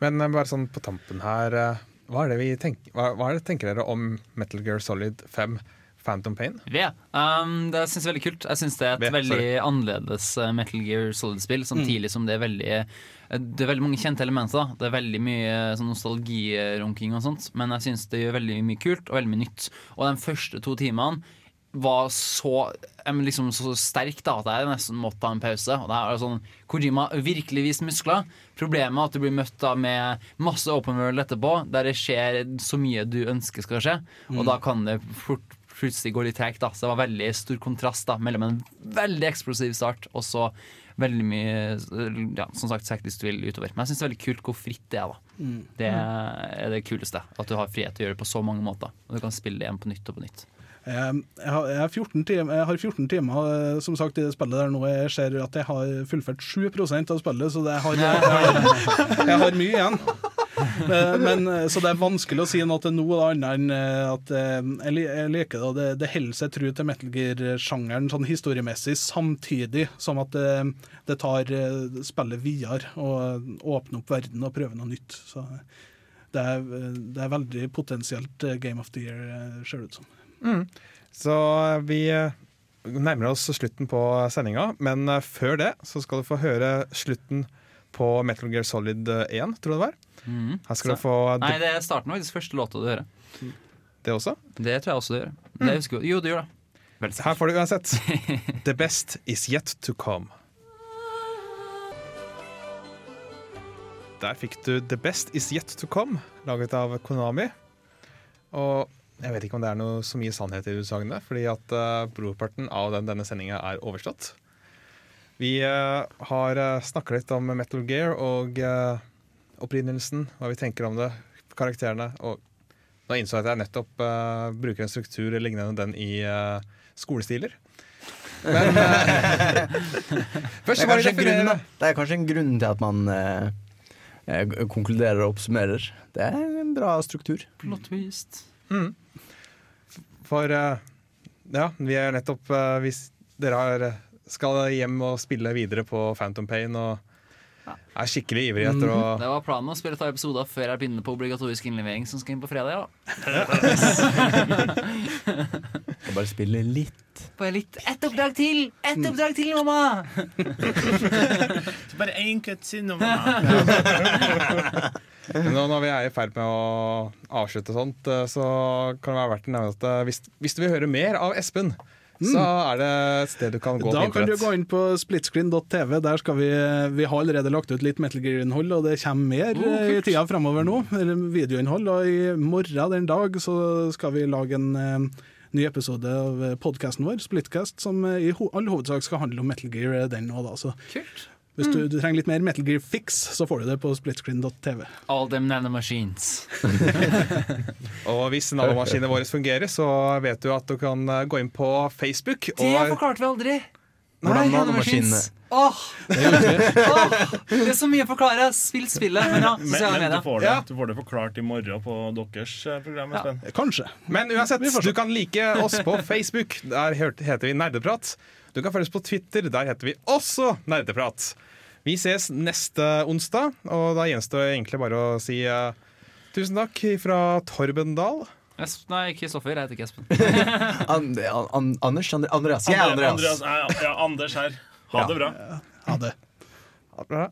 Men eh, bare sånn på tampen her eh, Hva er det vi tenker, hva, hva er det tenker dere om Metal Gear Solid 5 Phantom Pain? V. Um, det syns jeg er veldig kult. Jeg syns det er et V, veldig annerledes eh, Metal Gear Solid-spill, samtidig som det er veldig eh, Det er veldig mange kjente elementer. da Det er veldig mye eh, sånn nostalgirunking og sånt, men jeg syns det gjør veldig mye kult og veldig mye nytt. Og de første to timene var så liksom så sterk da at jeg nesten måtte ta en pause. Og det er sånn, Kojima virkelig vist muskler. Problemet er at du blir møtt da med masse open world etterpå, der det skjer så mye du ønsker skal skje. Og Mm. da kan det fort plutselig gå litt tregt. da Så det var veldig stor kontrast da mellom en veldig eksplosiv start og så veldig mye ja, som sagt Sack du vil utover. Men jeg syns det er veldig kult hvor fritt det er. da Mm. Det er det kuleste. At du har frihet til å gjøre det på så mange måter. Og du kan spille det igjen på nytt og på nytt. Jeg, jeg, har, 14 timer, jeg har 14 timer eh, som sagt, i det spillet der nå. Jeg ser at jeg har fullført 7 av spillet, så det har, jeg, har, jeg har mye igjen. Eh, Men, eh, så det er vanskelig å si noe til noe annet enn at jeg, jeg liker det. Det, det holder seg tru til Metal Gear-sjangeren sånn historiemessig, samtidig som at det, det tar spillet videre og åpner opp verden og prøver noe nytt. Så det er, det er veldig potensielt Game of the Year, ser det ut som. Mm. Så vi eh, nærmer oss slutten på sendinga, men eh, før det så skal du få høre slutten på Metal Gear Solid 1, tror jeg det var. Her skal Så- du få Nei, det er starten faktisk første låta du hører. det også. Det tror jeg også du gjør. Det husker jeg. Jo, du gjør det. Her får du uansett [LAUGHS] The best is yet to come. Der fikk du The best is yet to come, laget av Konami. Og jeg vet ikke om det er noe så mye sannhet i utsagnet, fordi at uh, brorparten av den, denne sendinga er overstått. Vi uh, har uh, snakka litt om Metal Gear og uh, opprinnelsen, hva vi tenker om det, karakterene. Og nå innså jeg at jeg nettopp uh, bruker en struktur lignende den i uh, skolestiler. Men uh, [LAUGHS] først det, er må vi kanskje en grunn, da. det er kanskje en grunn til at man eh, eh, konkluderer og oppsummerer. Det er en bra struktur. Plot twist. Mm. For eh, ja, vi er nettopp eh, Hvis dere har, skal hjem og spille videre på Phantom Pain og er skikkelig ivrig etter å Det var planen å spille et par episoder før jeg begynner på obligatorisk innlevering som skal inn på fredag. [LAUGHS] [LAUGHS] Skal bare spille litt. Bare litt. Ett oppdrag til! Ett oppdrag til, mamma! [LAUGHS] Bare én cut siden, mamma. [LAUGHS] nå når vi er i ferd med å avslutte sånt, eh, så kan det være verdt å nevne at eh, hvis, hvis du vil høre mer av Espen, så er det et sted du kan gå Mm. Da på kan du gå inn på splitscreen.tv. Der skal vi Vi har allerede lagt ut litt Metal Gear-innhold, og det kommer mer Oh, i tida fremover nå. Videoinnhold. Og i morgen den dag så skal vi lage en eh, ny episode av podkasten vår, Splitcast, som eh, i ho all hovedsak skal handle om Metal Gear, eh, den òg, da. Så hvis du, du trenger litt mer Metal Gear fix, så får du det på splitscreen.tv. All them nanomachines. [LAUGHS] Og hvis nanomaskinene våre fungerer, så vet du at du kan eh, gå inn på Facebook. Det og forklarte vi aldri! Hvordan Nei, nanomaskinene- Åh! Det. Åh! Det er så mye å forklare. Spill spillet. Men ja, Men, sosiale men du, får det, Ja. du får det forklart i morgen på deres eh, program. Ja. Kanskje. Men uansett, du kan like oss på Facebook. Der heter vi Nerdeprat. Du kan følge oss på Twitter. Der heter vi også Nerdeprat. Vi ses neste onsdag, og da gjenstår egentlig bare å si uh, tusen takk fra Torben Dahl. Esp- Nei, Kristoffer. Jeg heter ikke Espen. [LAUGHS] And, an, Anders? Andre, Andreas? Jeg er Andreas. Andreas, ja, ja, Anders her. Ha Ja. det bra. Ha det. Ha det bra.